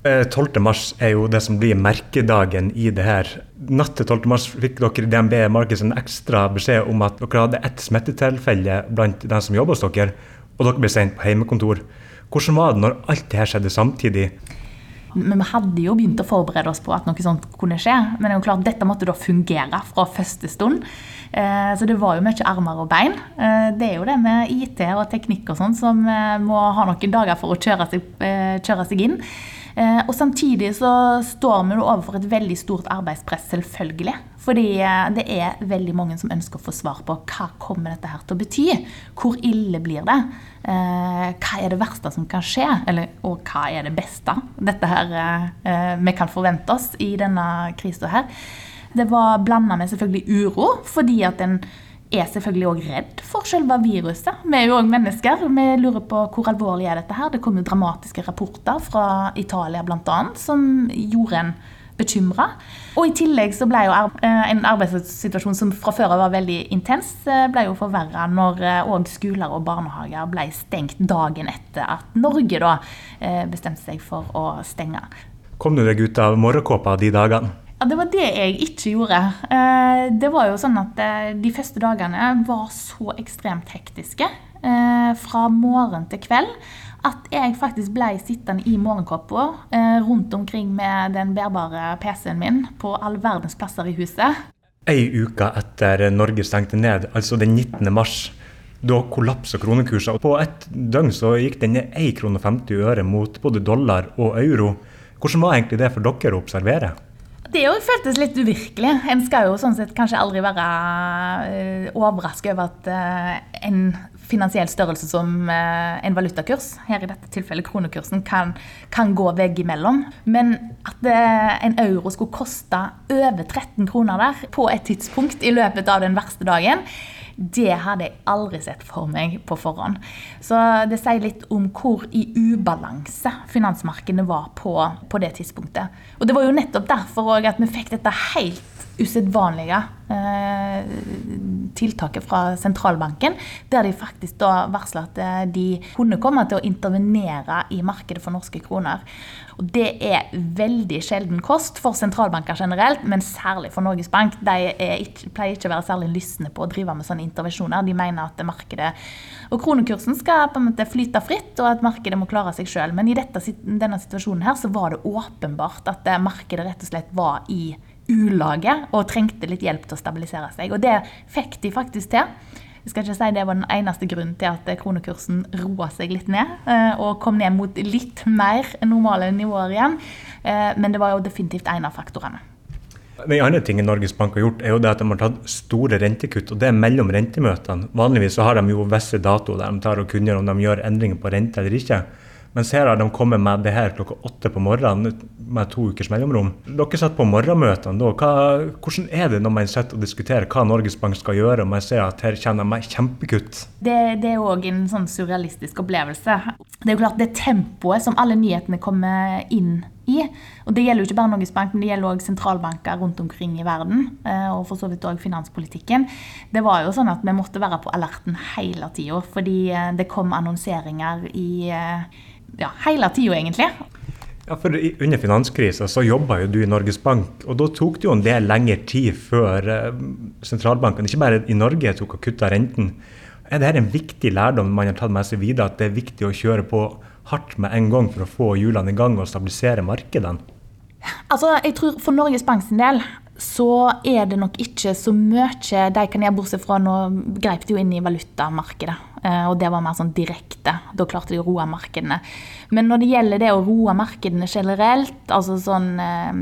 12. mars er jo det som blir merkedagen i det her. Natt til 12. mars fikk dere i DNB Markeds en ekstra beskjed om at dere hadde ett smittetilfelle blant dem som jobber hos dere, og dere ble sendt på hjemmekontor. Hvordan var det når alt det her skjedde samtidig? Men vi hadde jo begynt å forberede oss på at noe sånt kunne skje. Men det er jo klart, dette måtte da fungere fra første stund. Eh, så det var jo mye armer og bein. Eh, det er jo det med IT og teknikk og sånn som eh, må ha noen dager for å kjøre seg, kjøre seg inn. Eh, og Samtidig så står vi overfor et veldig stort arbeidspress, selvfølgelig. Fordi eh, det er veldig mange som ønsker å få svar på hva kommer dette her til å bety. Hvor ille blir det? Eh, hva er det verste som kan skje? Eller, og hva er det beste dette her vi kan forvente oss i denne krisa her? Det var blanda med selvfølgelig uro, fordi at en er selvfølgelig òg redd for selve viruset. Vi er jo òg mennesker. Vi lurer på hvor alvorlig er dette her. Det kom jo dramatiske rapporter fra Italia bl.a. som gjorde en bekymra. Og i tillegg så ble jo eh, en arbeidssituasjon som fra før av var veldig intens, eh, ble jo forverra når òg eh, skoler og barnehager ble stengt dagen etter at Norge da bestemte seg for å stenge. Kom du deg ut av morgenkåpa de dagene? Ja, Det var det jeg ikke gjorde. Det var jo sånn at De første dagene var så ekstremt hektiske. Fra morgen til kveld at jeg faktisk ble sittende i morgenkåpa eh, rundt omkring med den bærbare PC-en min på all verdens plasser i huset. Ei uke etter Norge stengte ned, altså den 19. mars, da kollapsa kronekursen. På ett døgn så gikk den ned 1,50 kr mot både dollar og euro. Hvordan var egentlig det for dere å observere? Det jo føltes litt uvirkelig. En skal jo sånn sett kanskje aldri være uh, eh, overraska over at uh, en finansiell størrelse som uh, en valutakurs, her i dette tilfellet kronekursen, kan, kan gå veggimellom. Men at en euro skulle koste over 13 kroner der på et tidspunkt i løpet av den verste dagen, det hadde jeg aldri sett for meg på forhånd. Så det sier litt om hvor i ubalanse finansmarkedene var på, på det tidspunktet. Og det var jo nettopp derfor at vi fikk dette helt usedvanlige eh, tiltaket fra sentralbanken, der de faktisk da varsla at eh, de kunne komme til å intervenere i markedet for norske kroner. Og Det er veldig sjelden kost for sentralbanker generelt, men særlig for Norges Bank. De ikke, pleier ikke å være særlig lystne på å drive med sånne intervensjoner. De mener at markedet og kronekursen skal på en måte flyte fritt, og at markedet må klare seg sjøl. Men i dette, denne situasjonen her så var det åpenbart at eh, markedet rett og slett var i ulage og trengte litt hjelp til å stabilisere seg. Og det fikk de faktisk til. Jeg skal ikke si Det var den eneste grunnen til at kronekursen roa seg litt ned eh, og kom ned mot litt mer normale nivåer igjen, eh, men det var jo definitivt en av faktorene. Den andre tingen Norges Bank har gjort, er jo det at de har tatt store rentekutt. og Det er mellom rentemøtene. Vanligvis så har de jo visse datoer der de tar og kunngjør om de gjør endringer på rente eller ikke. Mens her har de kommet med det her klokka åtte på morgenen med to ukers mellomrom. Dere satt på morgenmøtene da. Hva, hvordan er det når man sitter og diskuterer hva Norges Bank skal gjøre, og man ser at her kjenner de kjempekutt? Det, det er òg en sånn surrealistisk opplevelse. Det er jo klart det tempoet som alle nyhetene kommer inn i. Og Det gjelder jo ikke bare Norges Bank, men det gjelder òg sentralbanker rundt omkring i verden. Eh, og for så vidt òg finanspolitikken. Det var jo sånn at vi måtte være på alerten hele tida, fordi eh, det kom annonseringer i eh, ja, hele tida, egentlig. Ja, for Under finanskrisa så jobba jo du i Norges Bank, og da tok det jo en del lengre tid før sentralbankene, sentralbanken, ikke bare i Norge, tok og kutta renten. Er dette en viktig lærdom man har tatt med seg videre, at det er viktig å kjøre på hardt med en gang for å få hjulene i gang og stabilisere markedene? Altså, jeg tror For Norges Bank sin del så er det nok ikke så mye de kan gjøre, bortsett fra nå greip de jo inn i valutamarkedet. Eh, og det var mer sånn direkte. Da klarte de å roe markedene. Men når det gjelder det å roe markedene generelt, altså sånn eh,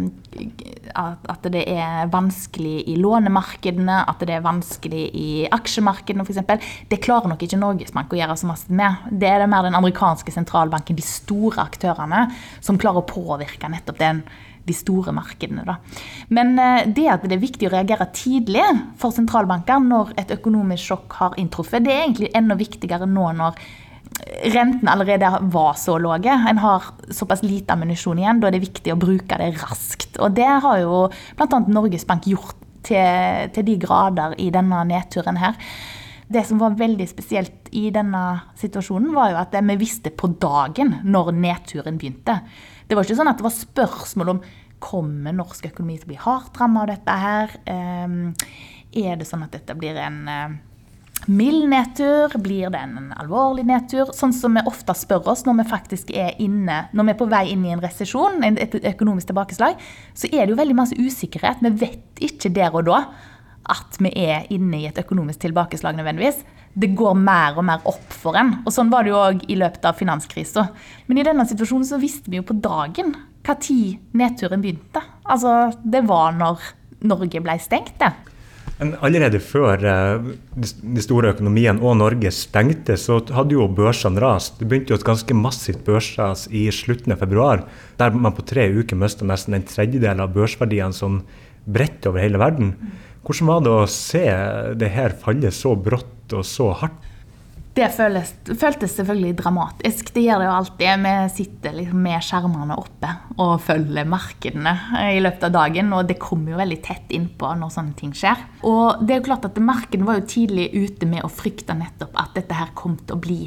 at det er vanskelig i lånemarkedene, at det er vanskelig i aksjemarkedene f.eks., det klarer nok ikke Norges Bank å gjøre så masse med. Det er det mer den amerikanske sentralbanken, de store aktørene, som klarer å påvirke nettopp den de store markedene. Da. Men eh, det at det er viktig å reagere tidlig for sentralbanker når et økonomisk sjokk har inntruffet, det er egentlig enda viktigere nå når renten allerede var så lave. En har såpass lite ammunisjon igjen. Da er det viktig å bruke det raskt. Og det har jo bl.a. Norges Bank gjort til, til de grader i denne nedturen her. Det som var veldig spesielt i denne situasjonen, var jo at vi visste på dagen når nedturen begynte. Det var ikke sånn at det var spørsmål om kommer norsk økonomi til å bli hardt rammet av dette her. Ehm, er det sånn at dette blir en eh, mild nedtur? Blir det en alvorlig nedtur? Sånn som vi ofte spør oss når vi faktisk er inne, når vi er på vei inn i en resesjon, et økonomisk tilbakeslag, så er det jo veldig masse usikkerhet. Vi vet ikke der og da at vi er inne i et økonomisk tilbakeslag nødvendigvis. Det går mer og mer opp for en. Og sånn var det jo òg i løpet av finanskrisa. Men i denne situasjonen så visste vi jo på dagen tid nedturen begynte. Altså, det var når Norge ble stengt, det. Men allerede før eh, de store økonomiene og Norge stengte, så hadde jo børsene rast. Det begynte jo et ganske massivt børsras i slutten av februar, der man på tre uker mista nesten en tredjedel av børsverdiene sånn bredt over hele verden. Hvordan var det å se det her falle så brått og så hardt? Det føles, føltes selvfølgelig dramatisk. Det gjør det jo alltid. Vi sitter liksom med skjermene oppe og følger markedene i løpet av dagen. Og det kommer jo veldig tett innpå når sånne ting skjer. Og det er jo klart at markedene var jo tidlig ute med å frykte nettopp at dette her kom til å bli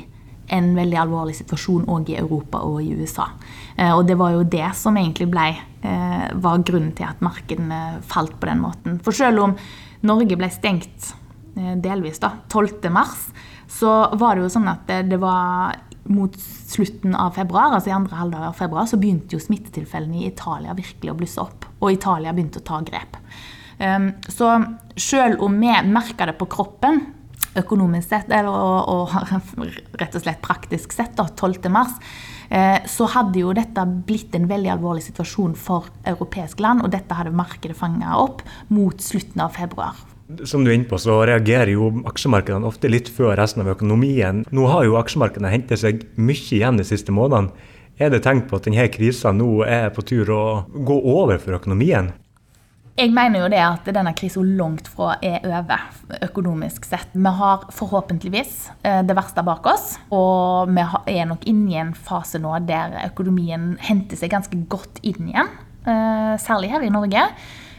en veldig alvorlig situasjon òg i Europa og i USA. Eh, og det var jo det som egentlig ble, eh, var grunnen til at markedene falt på den måten. For selv om Norge ble stengt eh, delvis da, 12. mars, så var det jo sånn at det, var mot slutten av februar, altså i andre halvdag av februar, så begynte jo smittetilfellene i Italia virkelig å blusse opp. Og Italia begynte å ta grep. Så selv om vi merka det på kroppen, økonomisk sett, eller og, og, rett og slett praktisk sett, da, 12. mars, eh, så hadde jo dette blitt en veldig alvorlig situasjon for europeisk land, og dette hadde markedet fanga opp mot slutten av februar. Som du er inne på, så reagerer jo aksjemarkedene ofte litt før resten av økonomien. Nå har jo aksjemarkedene hentet seg mye igjen de siste månedene. Er det tegn på at denne krisa nå er på tur å gå over for økonomien? Jeg mener jo det at denne krisen langt fra er over økonomisk sett. Vi har forhåpentligvis eh, det verste bak oss, og vi er nok inne i en fase nå der økonomien henter seg ganske godt inn igjen. Eh, særlig her i Norge.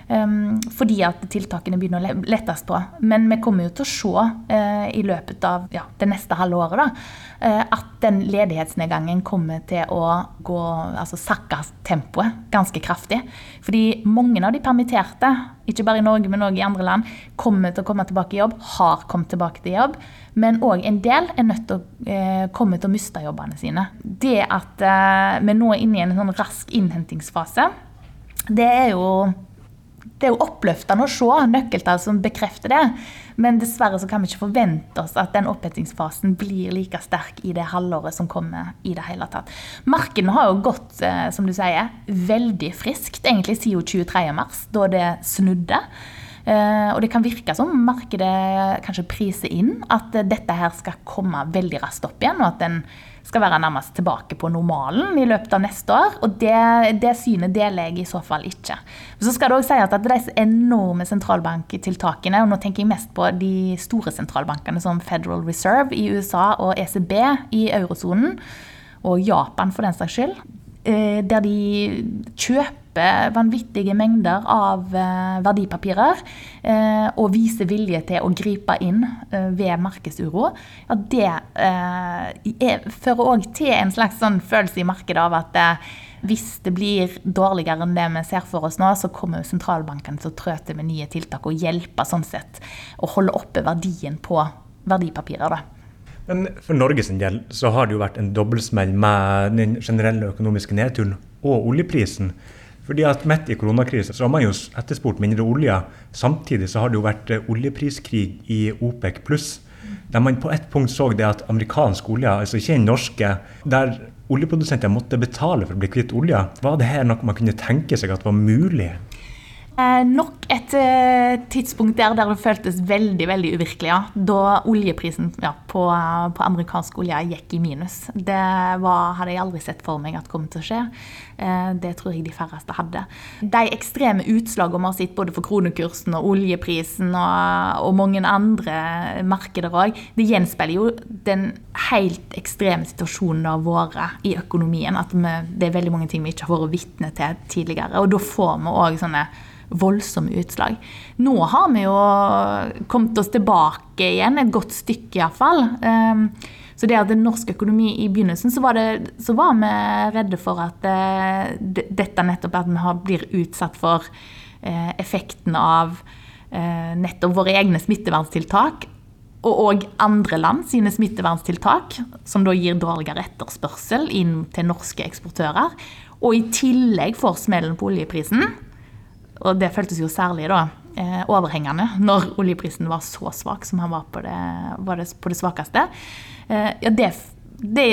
Fordi at tiltakene begynner å lettes på. Men vi kommer jo til å se uh, i løpet av ja, det neste halve året da, uh, at den ledighetsnedgangen kommer til å gå, altså sakke tempoet ganske kraftig. Fordi mange av de permitterte, ikke bare i Norge, men også i andre land, kommer til å komme tilbake i jobb, har kommet tilbake til jobb. Men òg en del er nødt til å uh, komme til å miste jobbene sine. Det at vi nå er inne i en sånn rask innhentingsfase, det er jo det er jo oppløftende å se nøkkeltall som bekrefter det. Men dessverre så kan vi ikke forvente oss at den opphetingsfasen blir like sterk i det halvåret som kommer. i det hele tatt. Markedene har jo gått eh, som du sier, veldig friskt egentlig siden 23.3, da det snudde. Eh, og det kan virke som markedet kanskje priser inn at dette her skal komme veldig raskt opp igjen. og at den skal være nærmest tilbake på normalen i løpet av neste år. Og det, det synet deler jeg i så fall ikke. Så skal det også si at de enorme sentralbanktiltakene, og nå tenker jeg mest på de store sentralbankene som Federal Reserve i USA og ECB i eurosonen, og Japan for den saks skyld, der de kjøper vanvittige mengder av eh, verdipapirer eh, og viser vilje til å gripe inn eh, ved markedsuro, ja, det er, fører òg til en slags sånn følelse i markedet av at hvis det blir dårligere enn det vi ser for oss nå, så kommer sentralbankene til å trø til med nye tiltak og hjelpe sånn sett å holde oppe verdien på verdipapirer. da. Men For Norges del så har det jo vært en dobbeltsmell med den generelle økonomiske nedturen og oljeprisen. Fordi at Midt i koronakrisen så har man jo etterspurt mindre olje. Samtidig så har det jo vært eh, oljepriskrig i OPEC pluss. Der man på et punkt så det at amerikansk olje, altså ikke den norske, der oljeprodusenter måtte betale for å bli kvitt olje. Var det her noe man kunne tenke seg at var mulig? Eh, nok et eh, tidspunkt der, der det føltes veldig veldig uvirkelig. Ja. Da oljeprisen ja, på, på, amerikansk olje gikk i minus. Det var, hadde jeg aldri sett for meg at kom til å skje. Eh, det tror jeg de færreste hadde. De ekstreme utslagene vi har sett både for kronekursen og oljeprisen og, og mange andre markeder òg, det gjenspeiler jo den helt ekstreme situasjonen det har vært i økonomien. At vi, det er veldig mange ting vi ikke har vært vitne til tidligere. Og da får vi òg sånne voldsomme utslag. Nå har vi jo kommet oss tilbake igjen, et godt stykke iallfall. Um, så det at norsk økonomi i begynnelsen, så var, det, så var vi redde for at uh, dette nettopp at vi blir utsatt for uh, effekten av uh, nettopp våre egne smitteverntiltak. Og òg andre land sine smitteverntiltak, som da gir dårligere etterspørsel inn til norske eksportører. Og i tillegg får smellen på oljeprisen og det føltes jo særlig da eh, overhengende når oljeprisen var så svak som han var på det, var det, på det svakeste. Eh, ja, det, det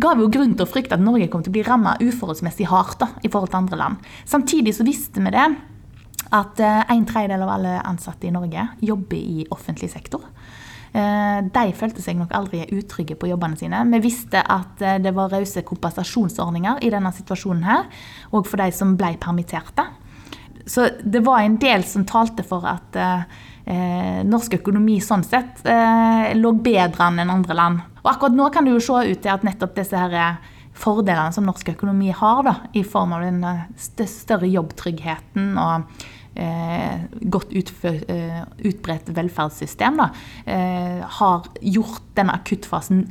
ga jo grunn til å frykte at Norge kom til å bli ramma uforholdsmessig hardt da, i forhold til andre land. Samtidig så visste vi det at eh, en tredjedel av alle ansatte i Norge jobber i offentlig sektor. De følte seg nok aldri utrygge på jobbene sine. Vi visste at det var rause kompensasjonsordninger i denne situasjonen her, og for de som ble permitterte. Så det var en del som talte for at eh, norsk økonomi sånn sett eh, lå bedre an enn andre land. Og akkurat nå kan det jo se ut til at nettopp disse her fordelene som norsk økonomi har, da, i form av den større jobbtryggheten og eh, godt eh, utbredt velferdssystem, da, eh, har gjort denne akuttfasen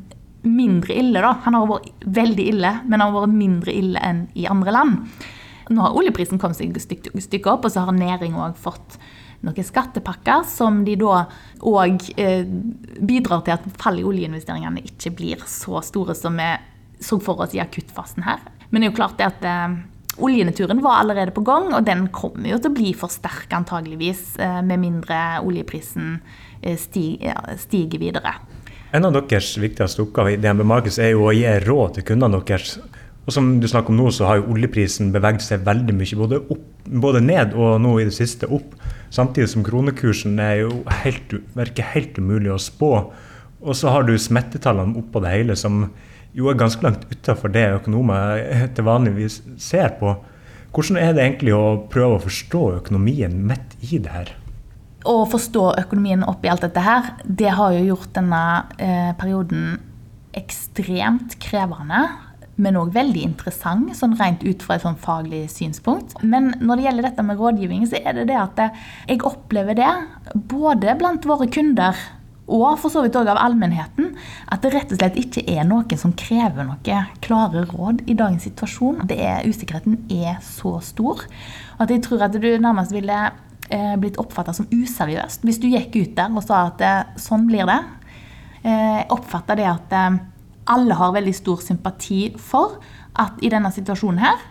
mindre ille. Da. Han har vært veldig ille, men han har vært mindre ille enn i andre land. Nå har oljeprisen kommet seg et stykke opp, og så har næring òg fått noen skattepakker som de da òg eh, bidrar til at fall i oljeinvesteringene ikke blir så store som vi så for oss i akuttfasen her. Men det er jo klart det at eh, oljenedturen var allerede på gang, og den kommer jo til å bli forsterka antageligvis eh, med mindre oljeprisen stiger, videre. En av deres viktigste oppgaver i DNB Markets er jo å gi råd til kundene deres. Og som du snakker om nå, så har jo oljeprisen beveget seg veldig mye, både, opp, både ned og nå i det siste opp. Samtidig som kronekursen er jo helt, virker helt umulig å spå. Og så har du smittetallene oppå det hele, som jo er ganske langt utafor det økonomer til vanligvis ser på. Hvordan er det egentlig å prøve å forstå økonomien midt i det her? å forstå økonomien oppi alt dette her, det har jo gjort denne eh, perioden ekstremt krevende. Men òg veldig interessant, sånn rent ut fra et sånn faglig synspunkt. Men når det gjelder dette med rådgivning, så er det det at jeg opplever det, både blant våre kunder og for så vidt òg av allmennheten, at det rett og slett ikke er noen som krever noe klare råd i dagens situasjon. Det er, usikkerheten er så stor at jeg tror at du nærmest ville eh, blitt oppfatta som useriøst hvis du gikk ut der og sa at eh, sånn blir det. Jeg oppfatta det at eh, alle har veldig stor sympati for at i denne situasjonen her,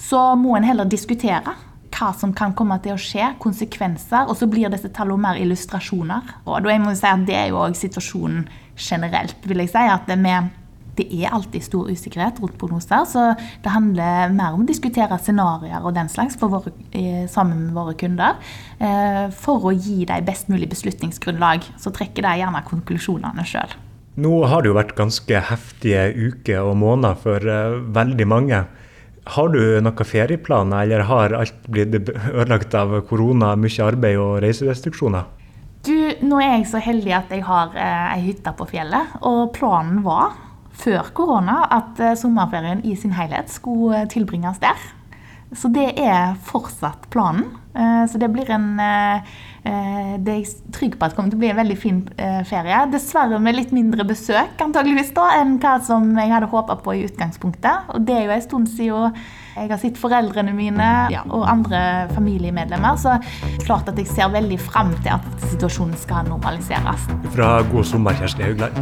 så må en heller diskutere hva som kan komme til å skje, konsekvenser, og så blir disse tallene mer illustrasjoner. Og da jeg må si at Det er jo òg situasjonen generelt, vil jeg si. at med det er alltid stor usikkerhet rundt prognoser, så det handler mer om å diskutere scenarioer og den slags våre, eh, sammen med våre kunder. Eh, for å gi dem best mulig beslutningsgrunnlag. Så trekker de gjerne konklusjonene sjøl. Nå har det jo vært ganske heftige uker og måneder for uh, veldig mange. Har du noen ferieplaner, eller har alt blitt ødelagt av korona, mye arbeid og reiserestriksjoner? Du, nå er jeg så heldig at jeg har eh, ei hytte på fjellet, og planen var før korona at eh, sommerferien i sin helhet skulle eh, tilbringes der. Så det er fortsatt planen. Eh, så det blir en Det er jeg trygg på at kommer til å bli en veldig fin ferie. Dessverre med litt mindre besøk antageligvis da, enn hva som jeg hadde håpa på i utgangspunktet. Og det er jo en stund siden jeg har sett foreldrene mine og andre familiemedlemmer. Så klart at jeg ser veldig fram til at situasjonen skal normaliseres. Fra god sommer, Kjersti Haugland.